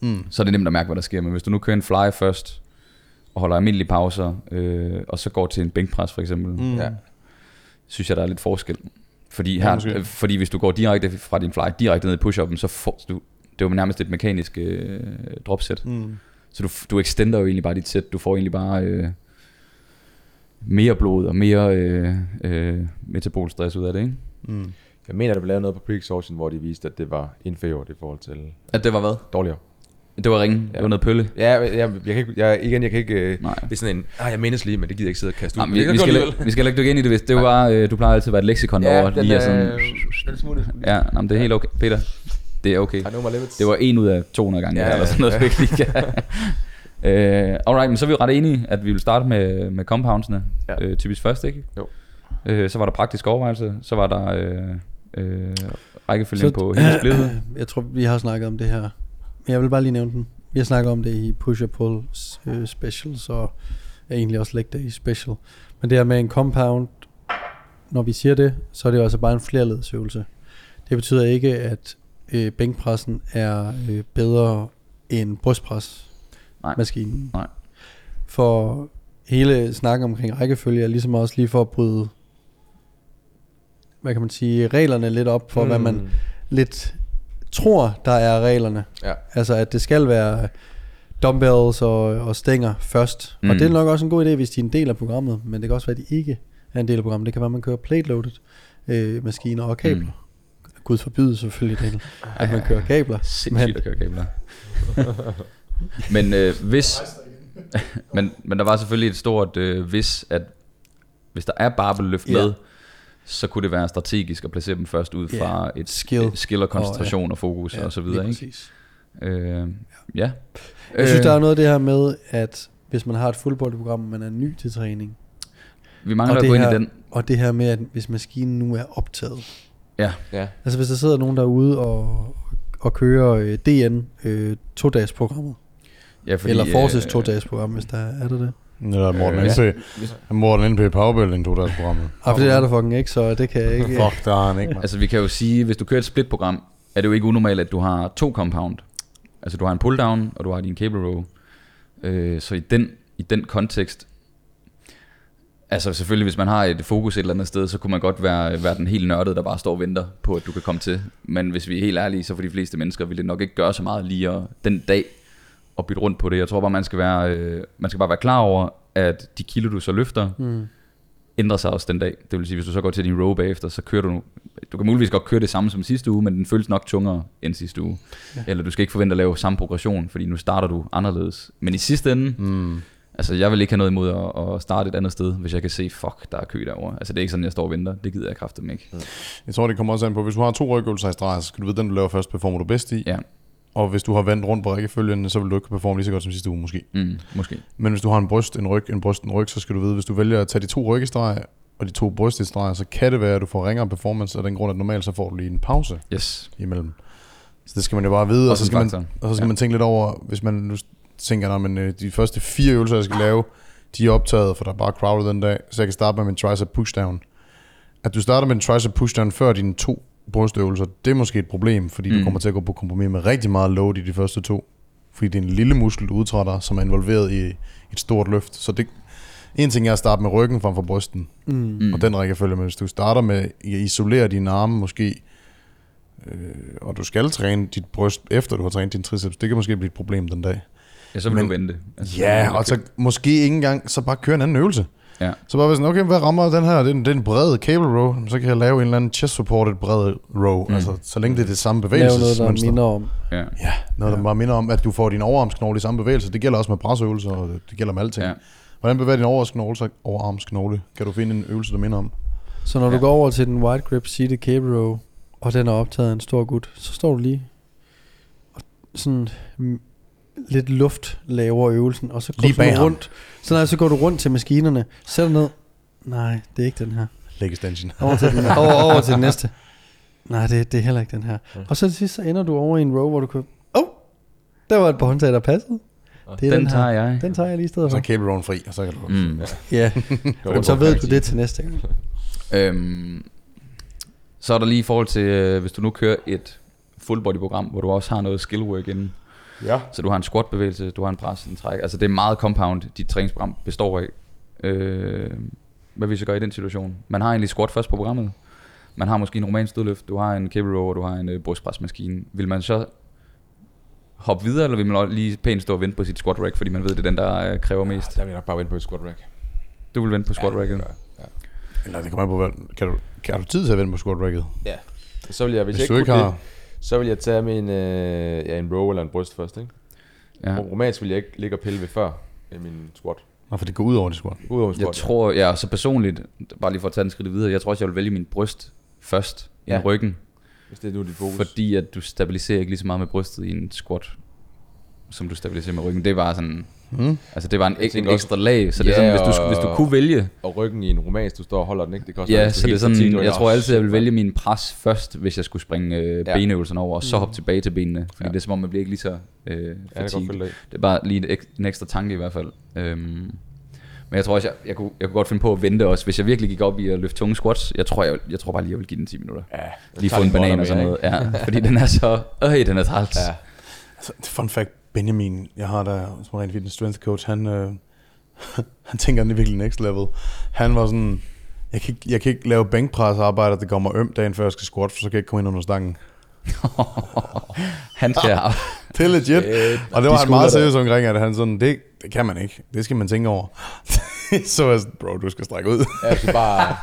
mm, så er det nemt at mærke, hvad der sker. Men hvis du nu kører en fly først, og holder almindelige pauser, øh, og så går til en bænkpres for eksempel, mm. Ja. synes jeg, der er lidt forskel. Fordi, Ja, her, måske. øh, fordi hvis du går direkte fra din fly, direkte ned i push-up'en, så får du... Det er jo nærmest et mekanisk øh, dropset. Mm. Så du, du extender jo egentlig bare dit sæt. Du får egentlig bare øh, mere blod og mere øh, øh, metabolstress ud af det, ikke? Mm. Jeg mener, der blev lavet noget på pre-exhaustion, hvor de viste, at det var inferior i forhold til At det var hvad? dårligere. Det var ringen. Ja. Det var noget pølle. Ja, jeg, jeg, jeg kan ikke, jeg, igen, jeg kan ikke... øh, Nej. Det er sådan en, ah, jeg mindes lige, men det gider jeg ikke sidde og kaste ud. Nej, vi, vi, skal, heller- vi skal heller ikke dykke ind i det, hvis det var øh, du plejer altid at være et leksikon Ja, over, den, lige at sådan, øh, den smutte. ja, nå, men det er helt okay. Peter, det er okay. I know my limits. Det var en ud af 200 gange, Ja, ja, eller sådan noget, ja. ikke lige kan. øh, alright, men så er vi jo ret enige, at vi vil starte med, med compoundsene, Ja. ja. øh, typisk først, ikke? Jo. Øh, så var der praktisk overvejelse, så var der øh, øh, rækkefølgen Så- på hele splittet. Jeg tror, vi har snakket om det her. Jeg vil bare lige nævne den. Vi har snakket om det i push and pull øh, specials, og egentlig også leg day special. Men det her med en compound, når vi siger det, så er det jo altså bare en flerledsøvelse. Det betyder ikke, at øh, bænkpressen er øh, bedre end brystpres Nej. Nej. For hele snakken omkring rækkefølge er ligesom også lige for at bryde hvad kan man sige, reglerne lidt op for, mm. hvad man lidt tror, der er reglerne. Ja. Altså, at det skal være dumbbells og, og stænger først. Mm. Og det er nok også en god idé, hvis de er en del af programmet, men det kan også være, at de ikke er en del af programmet. Det kan være, at man kører plate-loaded øh, maskiner og kabler. Mm. Gud forbyde selvfølgelig det, at man kører kabler. Sindssygt at køre kabler. men øh, hvis... men, men der var selvfølgelig et stort øh, hvis, at hvis der er barbelløft Ja. med, så kunne det være strategisk at placere dem først ud Ja. fra et Skill. skill, og koncentration og, og fokus og så videre. lige Ikke? præcis. Øh, ja. Jeg synes, der er noget af det her med, at hvis man har et full body program, man er ny til træning, Vi mangler og at gå ind her- i den. og det her med, at hvis maskinen nu er optaget, Ja, Ja. Altså hvis der sidder nogen derude og, og kører øh, DN øh, to dages programmet ja fordi, Eller Forces øh, to dages program Hvis der er, er det det Eller Morten Øh, NP. Morten NP Powerbuilding tog deres programmet. ah, for det er der fucking ikke Så det kan jeg ikke Fuck, der har han ikke, man. Altså vi kan jo sige, hvis du kører et split-program, er det jo ikke unormalt, at du har to compound. Altså du har en pull-down, og du har din cable row. Øh, så i den, i den kontekst, Altså selvfølgelig, hvis man har et fokus et eller andet sted, så kunne man godt være, være den helt nørdede, der bare står og venter på, at du kan komme til. Men hvis vi er helt ærlige, så for de fleste mennesker vil det nok ikke gøre så meget lige den dag at bytte rundt på det. Jeg tror bare, man skal, være, øh, man skal bare være klar over, at de kilo, du så løfter, Mm. ændrer sig også den dag. Det vil sige, hvis du så går til din row bagefter, så kører du... Du kan muligvis godt køre det samme som sidste uge, men den føles nok tungere end sidste uge. Ja. Eller du skal ikke forvente at lave samme progression, fordi nu starter du anderledes. Men i sidste ende, Mm. altså jeg vil ikke have noget imod at, at starte et andet sted, hvis jeg kan se, fuck, der er kø derovre. Altså det er ikke sådan, jeg står og venter. Det gider jeg kraftigt ikke. Jeg tror, det kommer også an på, hvis du har to rygøvelser i streg, så skal du vide, den du laver først, performer du bedst i. Ja, Og hvis du har vendt rundt på rækkefølgen, så vil du ikke performe lige så godt som sidste uge måske. mm, måske. Men hvis du har en bryst, en ryg, en bryst, en ryg, så skal du vide, hvis du vælger at tage de to ryggestreg og de to bryst i streg, så kan det være, at du får ringere performance af den grund, at normalt så får du lige en pause Yes. imellem. Så det skal man jo bare vide, og så skal, man, og så skal Ja. man tænke lidt over, hvis man nu tænker, men, øh, de første fire øvelser, jeg skal lave, de er optaget, for der er bare crowded den dag, så jeg kan starte med min tricep pushdown. At du starter med en tricep pushdown før dine to brystøvelser, det er måske et problem, fordi mm. Du kommer til at gå på kompromis med rigtig meget load i de første to. Fordi det er en lille muskel, du udtrætter, som er involveret i et stort løft. Så det, en ting er at starte med ryggen frem for brysten, Mm. og den rækkefølge, men hvis du starter med at isolere dine arme måske, øh, og du skal træne dit bryst, efter du har trænet din triceps, det kan måske blive et problem den dag. Ja, så vil Men- du vente. Altså, Ja, og så måske ikke engang, så bare køre en anden øvelse. Ja. Så bare sådan, okay, hvad rammer den her? Det er en, det er en bred cable row, så kan jeg lave en eller anden chest supported bred row, Mm. altså så længe det er det samme Lav noget, der bevægelsesmønster. minder om. Ja. Ja, noget der Ja. bare minder om, at du får din overarmsknogle i samme bevægelse. Det gælder også med presøvelser, og det gælder med alting. Ja. Hvordan bevæger din overarmsknogle, så overarmsknogle? Kan du finde en øvelse, der minder om? Så når du Ja. går over til den wide grip seated cable row, og den er optaget af en stor gut, så står du lige og sådan lidt luft laver øvelsen, og så går Lige du rundt. Så, nej, så går du rundt til maskinerne, sætter ned. Nej, det er ikke den her. Leg extension. Over til den, over, over til den næste. Nej, det, det er heller ikke den her. Og så til sidst, så ender du over i en row, hvor du kan... Åh, oh, der var et på håndtag, der passede. Det er Den, den, tager her. jeg. Den tager jeg lige i stedet Og så for. er cable rowen fri, og så kan du... Mm. Ja, Jo, så ved du det til næste gang. Øhm, så er der lige i forhold til, øh, hvis du nu kører et full body program, hvor du også har noget skill work inden. Ja. Så du har en squat bevægelse, du har en pres, en træk. Altså det er meget compound, dit træningsprogram består af. Øh, hvad vi så gør i den situation? Man har egentlig squat først på programmet. Man har måske en romansk dødløft, du har en cable row, du har en øh, brystpresmaskine. Vil man så hoppe videre, eller vil man lige pænt stå og vente på sit squat rack, fordi man ved, det er den, der øh, kræver mest? Der vil jeg nok bare vente på et squat rack. Du vil vente på squat racket? Ja. Eller det kommer an på, kan du, kan du tid til at vende på squat racket? ja. Så vil jeg, hvis, Hvis, jeg du ikke ikke kunne har... det, så vil jeg tage min, øh, ja, en row eller en bryst først, ikke? Ja. Romansk vil jeg ikke ligge og pille ved før i min squat. Nå, for det går ud over det squat. Udover Jeg squat, tror, ja, så personligt, bare lige for at tage den skridt videre, jeg tror også, jeg vil vælge min bryst først, ja. End ryggen, hvis det er nu dit fokus. fordi at du stabiliserer ikke lige så meget med brystet i en squat, som du stabiliserer med ryggen. Det bare sådan, Mm. altså det var en, ek, en ekstra lag, så det er sådan, hvis du, hvis du kunne vælge, Og ryggen i en romansk, du står og holder den, ikke? Det også ja, så det er helt sådan, og jeg tror altid, jeg vil vælge min pres først, hvis jeg skulle springe øh, Ja. benøvelserne over, og så hoppe tilbage til benene, fordi Ja. det er som om, man bliver ikke lige så øh, Ja, det er bare lige ek- en ekstra tanke i hvert fald. Øhm, men jeg tror også, jeg, jeg, kunne, jeg kunne godt finde på at vente også. Hvis jeg virkelig gik op i at løfte tunge squats, jeg tror, jeg, jeg tror bare lige, jeg vil give den 10 minutter. Ja, Lige få en banan og sådan noget. Ja, fordi den er så... Øh, den er træls. Ja. Altså, fun fact, Benjamin, jeg har der som ren fitness strength coach, han, øh, han tænker, han virkelig next level. Han var sådan, jeg kan, ikke, jeg kan ikke lave bænkpres arbejde, der går mig øm dagen før jeg skal squat, for så kan jeg ikke komme ind under stangen. Han skal... Det er legit. Og det var de han meget der. seriøs omkring, at han sådan, det, det kan man ikke. Det skal man tænke over. så sådan, bro, du skal strække ud. Ja, du skal bare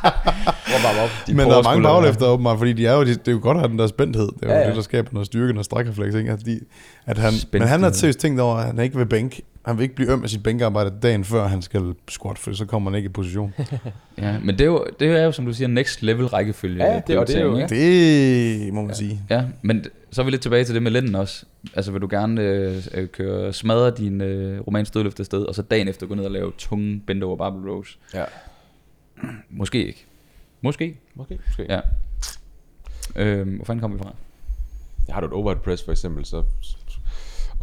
op. De Men der er mange bagløfter åbenbart, fordi de er jo, de, det er jo godt at have den der spændthed. Det er jo Ja, ja, det, der skaber noget styrke, noget strækrefleks. Ikke? At, de, at han, men han har seriøst tænkt over, at han ikke vil bænk. Han vil ikke blive øm af sit bænkarbejde dagen før han skal squat, for så kommer han ikke i position. Ja, men det er, jo, det er jo, som du siger, next level rækkefølge. Ja, det- og det er jo- ikke? Det må man sige. Ja, men så er vi lidt tilbage til det med lænden også. Altså vil du gerne øh, øh, køre smadre din øh, romansk dødløft afsted, og så dagen efter gå ned og lave tunge bend over barbell rows? Ja. Måske ikke. Måske. Måske, måske. Ja. Øh, hvor fanden kom vi fra? Har du et overhead press for eksempel, så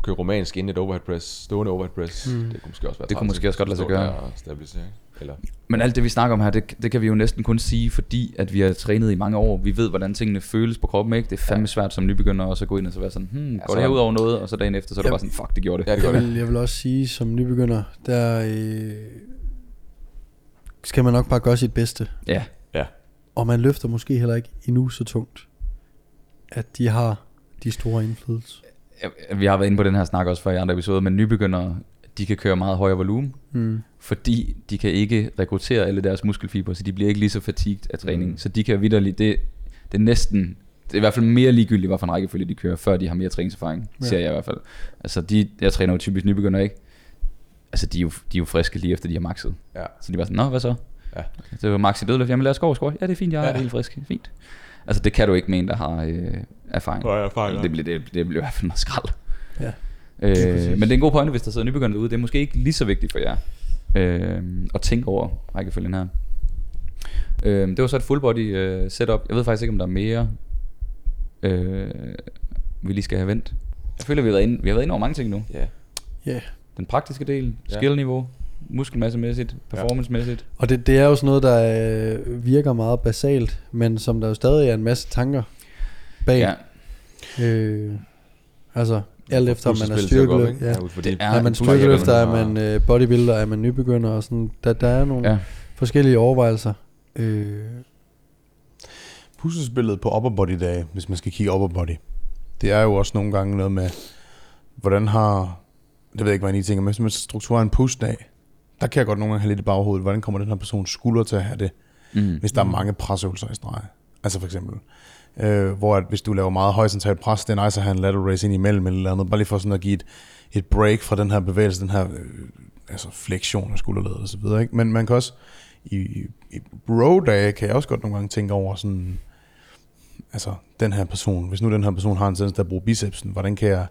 at køre romansk ind i et overhead press, stående overhead press, mm. det kunne måske også være Det kunne måske også godt lade sig gøre. og stabilisere, ikke? Eller, Men alt det vi snakker om her, det, det kan vi jo næsten kun sige, fordi at vi har trænet i mange år. Vi ved, hvordan tingene føles på kroppen, ikke? Det er fandme svært som nybegynder også at gå ind og så være sådan, hmm, går så det her er- ud over noget? Og så dagen efter, så er det Ja. bare sådan, fuck, det gjorde det. ja, det gør Jeg det. vil, jeg vil også sige, som nybegynder, der øh, skal man nok bare gøre sit bedste. Ja, Ja. Og man løfter måske heller ikke endnu så tungt, at de har de store indflydelse. Vi har været inde på den her snak også før i andre episoder, men nybegyndere, de kan køre meget højere volumen, Mm. fordi de kan ikke rekruttere alle deres muskelfibre, så de bliver ikke lige så fatigued af træning. Mm. Så de kan vidderligt, det, det er næsten, det er i hvert fald mere ligegyldigt, hvad for en rækkefølge de kører, før de har mere træningserfaring, Ja. ser jeg i hvert fald. Altså de, jeg træner jo typisk nybegyndere, ikke? Altså de er, jo, de er jo friske lige efter de har maxet. Ja. Så de var sådan, nå hvad så? Ja. Det var max i dødløft, jamen lad os gå og squat. Ja det er fint, jeg er Ja. helt frisk, fint. Altså det kan du ikke med en, der har øh, erfaring. Nej, erfaring, det, bliver, det, det bliver i hvert fald noget skrald. Ja. Øh, men det er en god pointe, hvis der sidder nybegyndere derude. Det er måske ikke lige så vigtigt for jer øh, at tænke over rækkefølgen her. Øh, det var så et full body øh, setup. Jeg ved faktisk ikke, om der er mere, øh, vi lige skal have vendt. Jeg føler, vi har været inde, vi har været inde over mange ting nu. Ja. Ja. Yeah. Den praktiske del, skillniveau, muskelmassemæssigt, performancemæssigt. Og det, det er jo sådan noget, der øh, virker meget basalt, men som der jo stadig er en masse tanker bag. Ja. Øh, altså, alt efter om man er styrkeløfter. ikke? Ja. Ja, det. Er man styrkeløfter, er man øh, bodybuilder, er man nybegynder og sådan. Der, der er nogle ja. Ja. forskellige overvejelser. Øh, Puslespillet på upper body dage, hvis man skal kigge upper body, det er jo også nogle gange noget med, hvordan har, det ved jeg ikke, hvad I tænker, men hvis man strukturerer en push-dag, der kan jeg godt nogle gange have lidt i baghovedet, hvordan kommer den her persons skulder til at have det, Mm. hvis der er mange presøvelser i streg. Altså for eksempel, øh, hvor at hvis du laver meget højcentralt pres, det er nice at have en lateral raise ind imellem eller andet, bare lige for sådan at give et, et break fra den her bevægelse, den her øh, altså fleksion af skulderledet og så videre. Ikke? Men man kan også, i, i, i bro-dage kan jeg også godt nogle gange tænke over sådan, altså den her person, hvis nu den her person har en tendens til at bruge bicepsen, hvordan kan jeg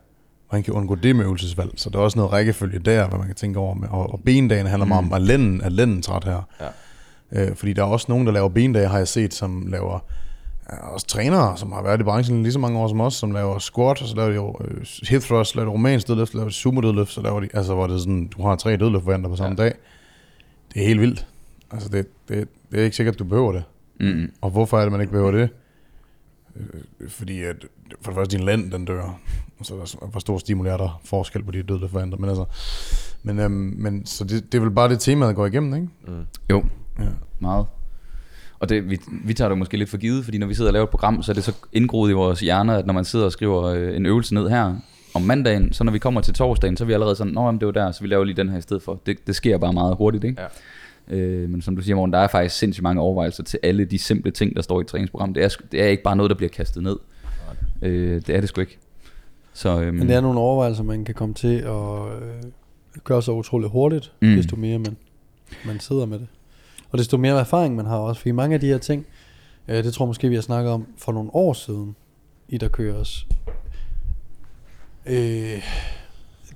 hvordan kan undgå det med øvelsesvalg? Så der er også noget rækkefølge der, hvad man kan tænke over. Med. Og, og bendagen handler meget om, at lænden er lænden træt her. Ja. Øh, fordi der er også nogen, der laver bendage, har jeg set, som laver også trænere, som har været i branchen lige så mange år som os, som laver squat, og så laver de jo øh, hip thrust, laver de romansk dødløft, laver de sumo dødløft, så laver de, altså hvor det er sådan, du har tre dødløftvarianter på samme ja. dag. Det er helt vildt. Altså det, det, det er ikke sikkert, at du behøver det. Mm. Og hvorfor er det, man ikke behøver det? Øh, fordi at, for det første, din land, den dør. Og så er der, hvor stor stimuli er der forskel på de dødløftvarianter. Men altså, men, øhm, men så det, det er vel bare det tema, der går igennem, ikke? Mm. Jo, Ja. meget. Og det, vi, vi tager det måske lidt for givet, fordi når vi sidder og laver et program, så er det så indgroet i vores hjerner, at når man sidder og skriver øh, en øvelse ned her om mandagen, så når vi kommer til torsdagen, så er vi allerede sådan, nå, jamen, det var der, så vi laver lige den her i stedet for. Det, det sker bare meget hurtigt, ikke? Ja. Øh, men som du siger, Morten, der er faktisk sindssygt mange overvejelser til alle de simple ting, der står i et træningsprogram. Det er, det er ikke bare noget, der bliver kastet ned. Øh, det er det sgu ikke. Så, øhm, men det er nogle overvejelser, man kan komme til at øh, gøre så utroligt hurtigt, mm. desto mere man, man sidder med det. Og desto mere erfaring man har også, fordi mange af de her ting, øh, det tror jeg måske, vi har snakket om for nogle år siden, i der kører os. Øh,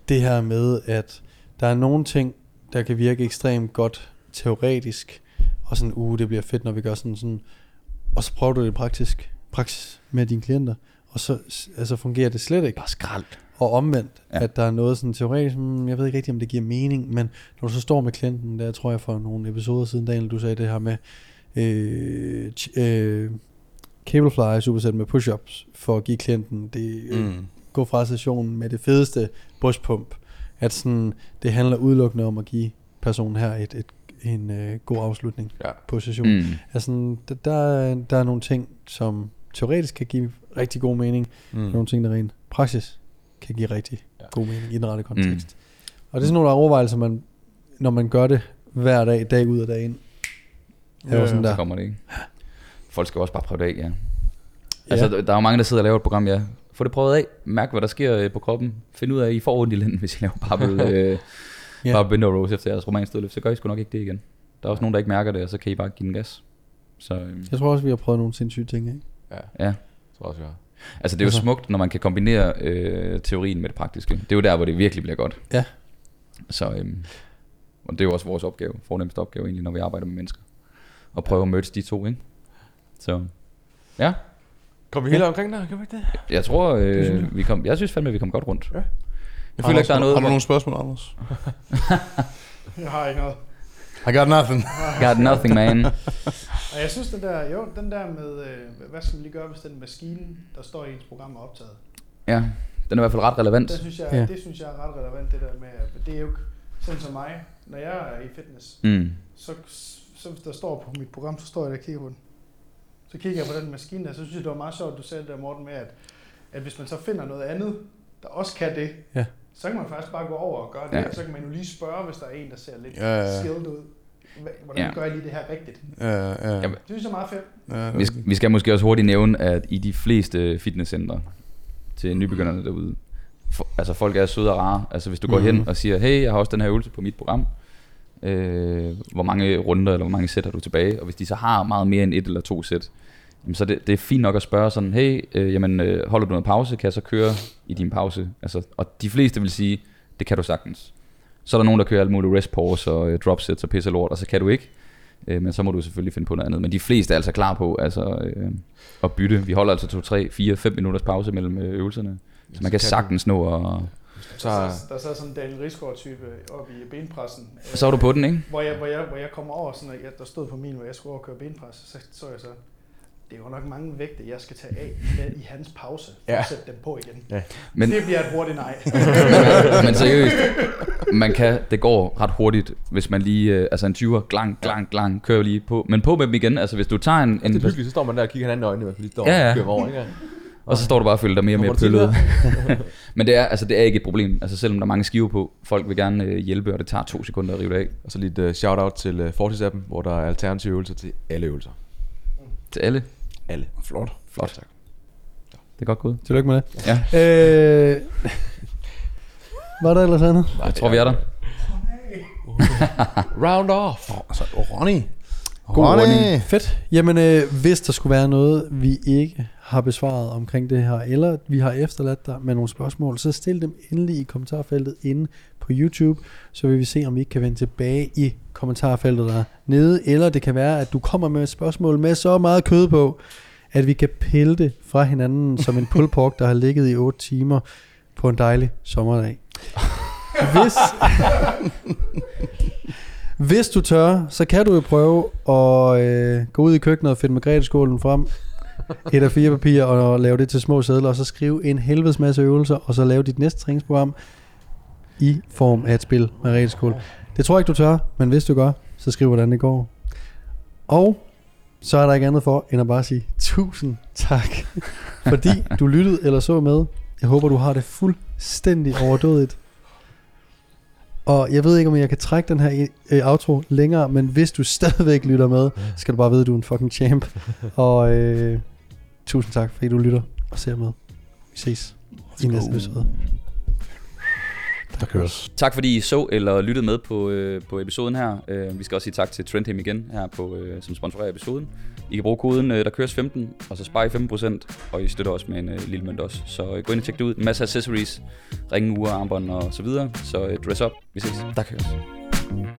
det her med, at der er nogle ting, der kan virke ekstremt godt teoretisk, og sådan, uh, det bliver fedt, når vi gør sådan sådan, og så prøver du det praktisk, praksis med dine klienter, og så altså, fungerer det slet ikke. bare skrald. Og omvendt, Ja. at der er noget sådan teoretisk, hmm, jeg ved ikke rigtig, om det giver mening, men når du så står med klienten, der tror jeg for nogle episoder siden, Daniel, du sagde det her med øh, øh, cablefly supersæt med push-ups, for at give klienten det, mm. Mm. gå fra sessionen med det fedeste brystpump, at sådan, det handler udelukkende om at give personen her et, et, en øh, god afslutning Ja. på sessionen. Mm. Altså, der, der, er, der er nogle ting, som teoretisk kan give rigtig god mening, Mm. mm. nogle ting, der rent praksis kan give rigtig Ja. god mening i den rette kontekst. Mm. Og det er sådan nogle overvejelser, man, når man gør det hver dag, dag ud og dag ind. Ja, Ja, sådan Så der. kommer det ikke. Folk skal også bare prøve det af, ja. Ja. Altså, der er jo mange, der sidder og laver et program, ja. Få det prøvet af. Mærk, hvad der sker øh, på kroppen. Find ud af, at I får ondt i lænden, hvis I laver barbell, øh, Ja. bare bender rows efter jeres romansk dødløft. Så gør I sgu nok ikke det igen. Der er også nogen, der ikke mærker det, og så kan I bare give den gas. Så øh, Jeg tror også, vi har prøvet nogle sindssyge ting, ikke? ja. Jeg tror også, jeg har. Altså, det er jo Altså- smukt, når man kan kombinere øh, teorien med det praktiske. Det er jo der, hvor det virkelig bliver godt. Ja. Så øhm, og det er jo også vores opgave, fornemmeste opgave egentlig, når vi arbejder med mennesker. At prøve at merge de to, ikke? Så ja, Kom vi hele omkring der? Kan vi ikke det? jeg tror, synes øh, jeg. vi kom, jeg synes fandme, vi kom godt rundt. Ja. Jeg føler ikke, der er noget... Har du nogle spørgsmål, Anders? Jeg har ikke noget. I got nothing. Got nothing, man. Og jeg synes, den der, jo, den der med, øh, hvad skal vi lige gøre, hvis den maskine, der står i ens program, er optaget? Ja, den er i hvert fald ret relevant. Det synes jeg, ja. det synes jeg er ret relevant, det der med, at det er jo ikke sådan som mig, når jeg er i fitness, Mm. så så hvis der står på mit program, så står jeg der og kigger på den. Så kigger jeg på den maskine der, så synes jeg, det var meget sjovt, at du sagde det der, Morten, med, at, at hvis man så finder noget andet, der også kan det, Ja. Så kan man faktisk bare gå over og gøre det, Ja. og så kan man jo lige spørge, hvis der er en, der ser lidt Ja, ja, skilled ud. Hvordan Ja. gør jeg lige det her rigtigt? Ja, ja. Det synes jeg er meget fedt. ja Vi, sk- vi skal måske også hurtigt nævne, at i de fleste fitnesscentre til nybegynderne derude, for, altså folk er søde og rare. Altså hvis du går Mhm. hen og siger, hey, jeg har også den her øvelse på mit program. Øh, hvor mange runder eller hvor mange sæt har du tilbage? Og hvis de så har meget mere end et eller to sæt, jamen, så det, det er fint nok at spørge sådan, hey, øh, jamen, øh, holder du noget pause? Kan jeg så køre i din pause? Altså, og de fleste vil sige, det kan du sagtens. Så er der nogen, der kører alt muligt rest pause og øh, drop sets og pisse lort, og så kan du ikke. Øh, men så må du selvfølgelig finde på noget andet. Men de fleste er altså klar på altså, øh, at bytte. Vi holder altså 2, 3, 4, 5 minutters pause mellem øh, øvelserne. Så man kan sagtens nå at... Så, Der, så, der sad sådan en Daniel Rigsgaard-type op i benpressen. Så er du på den, ikke? Hvor jeg, hvor jeg, hvor jeg kommer over, sådan, at jeg, der stod på min, hvor jeg skulle over og køre benpres, så så jeg så, det er jo nok mange vægte, jeg skal tage af i hans pause, for Ja. at sætte dem på igen. Ja. Men, Det bliver et hurtigt nej. men seriøst, man kan, det går ret hurtigt, hvis man lige, øh, altså en 20'er, glang, glang, glang, kører lige på. Men på med dem igen, altså hvis du tager en, det er en hyggeligt, så står man der og kigger hinanden i øjnene, i hvert fald lige står Ja, ja. og kører over, ikke? og så står du bare og føler dig mere og mere pøllet. Men det er, altså, det er ikke et problem, altså selvom der er mange skiver på. Folk vil gerne øh, hjælpe, og det tager to sekunder at rive det af. Og så lige et uh, shout-out til uh, Fortis-appen, hvor der er alternative øvelser til alle øvelser. Til alle. Alle. Flot. Flot. Tak. Det er godt gået. Tillykke med det. Ja, Øh, var der ellers andet? jeg tror vi er der. Round off. Altså, Ronny. God Ronny. ordning. Fedt. Jamen, øh, hvis der skulle være noget, vi ikke har besvaret omkring det her, eller vi har efterladt dig med nogle spørgsmål, så stil dem endelig i kommentarfeltet inde på YouTube, så vil vi se, om vi ikke kan vende tilbage i kommentarfeltet der nede, eller det kan være, at du kommer med et spørgsmål med så meget kød på, at vi kan pille det fra hinanden som en pulled pork, der har ligget i 8 timer på en dejlig sommerdag. Hvis, hvis du tør, så kan du jo prøve at øh, gå ud i køkkenet og finde Margrethe-skålen frem, et af fire papir, og lave det til små sædler, og så skrive en helvedes masse øvelser, og så lave dit næste træningsprogram i form af et spil Margrethe-skål. Det tror jeg ikke, du tør, men hvis du gør, så skriv, hvordan det går. Og så er der ikke andet for, end at bare sige tusind tak, fordi du lyttede eller så med. Jeg håber, du har det fuldstændig overdådigt. Og jeg ved ikke, om jeg kan trække den her øh, outro længere, men hvis du stadigvæk lytter med, så skal du bare vide, at du er en fucking champ. Og øh, tusind tak, fordi du lytter og ser med. Vi ses i næste episode. Der køres. Tak fordi I så eller lyttede med på, øh, på episoden her. Øh, vi skal også sige tak til Trendham igen her, på, øh, som sponsorerer episoden. I kan bruge koden, øh, der køres 15, og så sparer I 15%, og I støtter også med en øh, lille mønt også. Så øh, gå ind og tjek det ud. En masse accessories, ringe, ure, armbånd og så videre. Så øh, dress up. Vi ses. Der køres.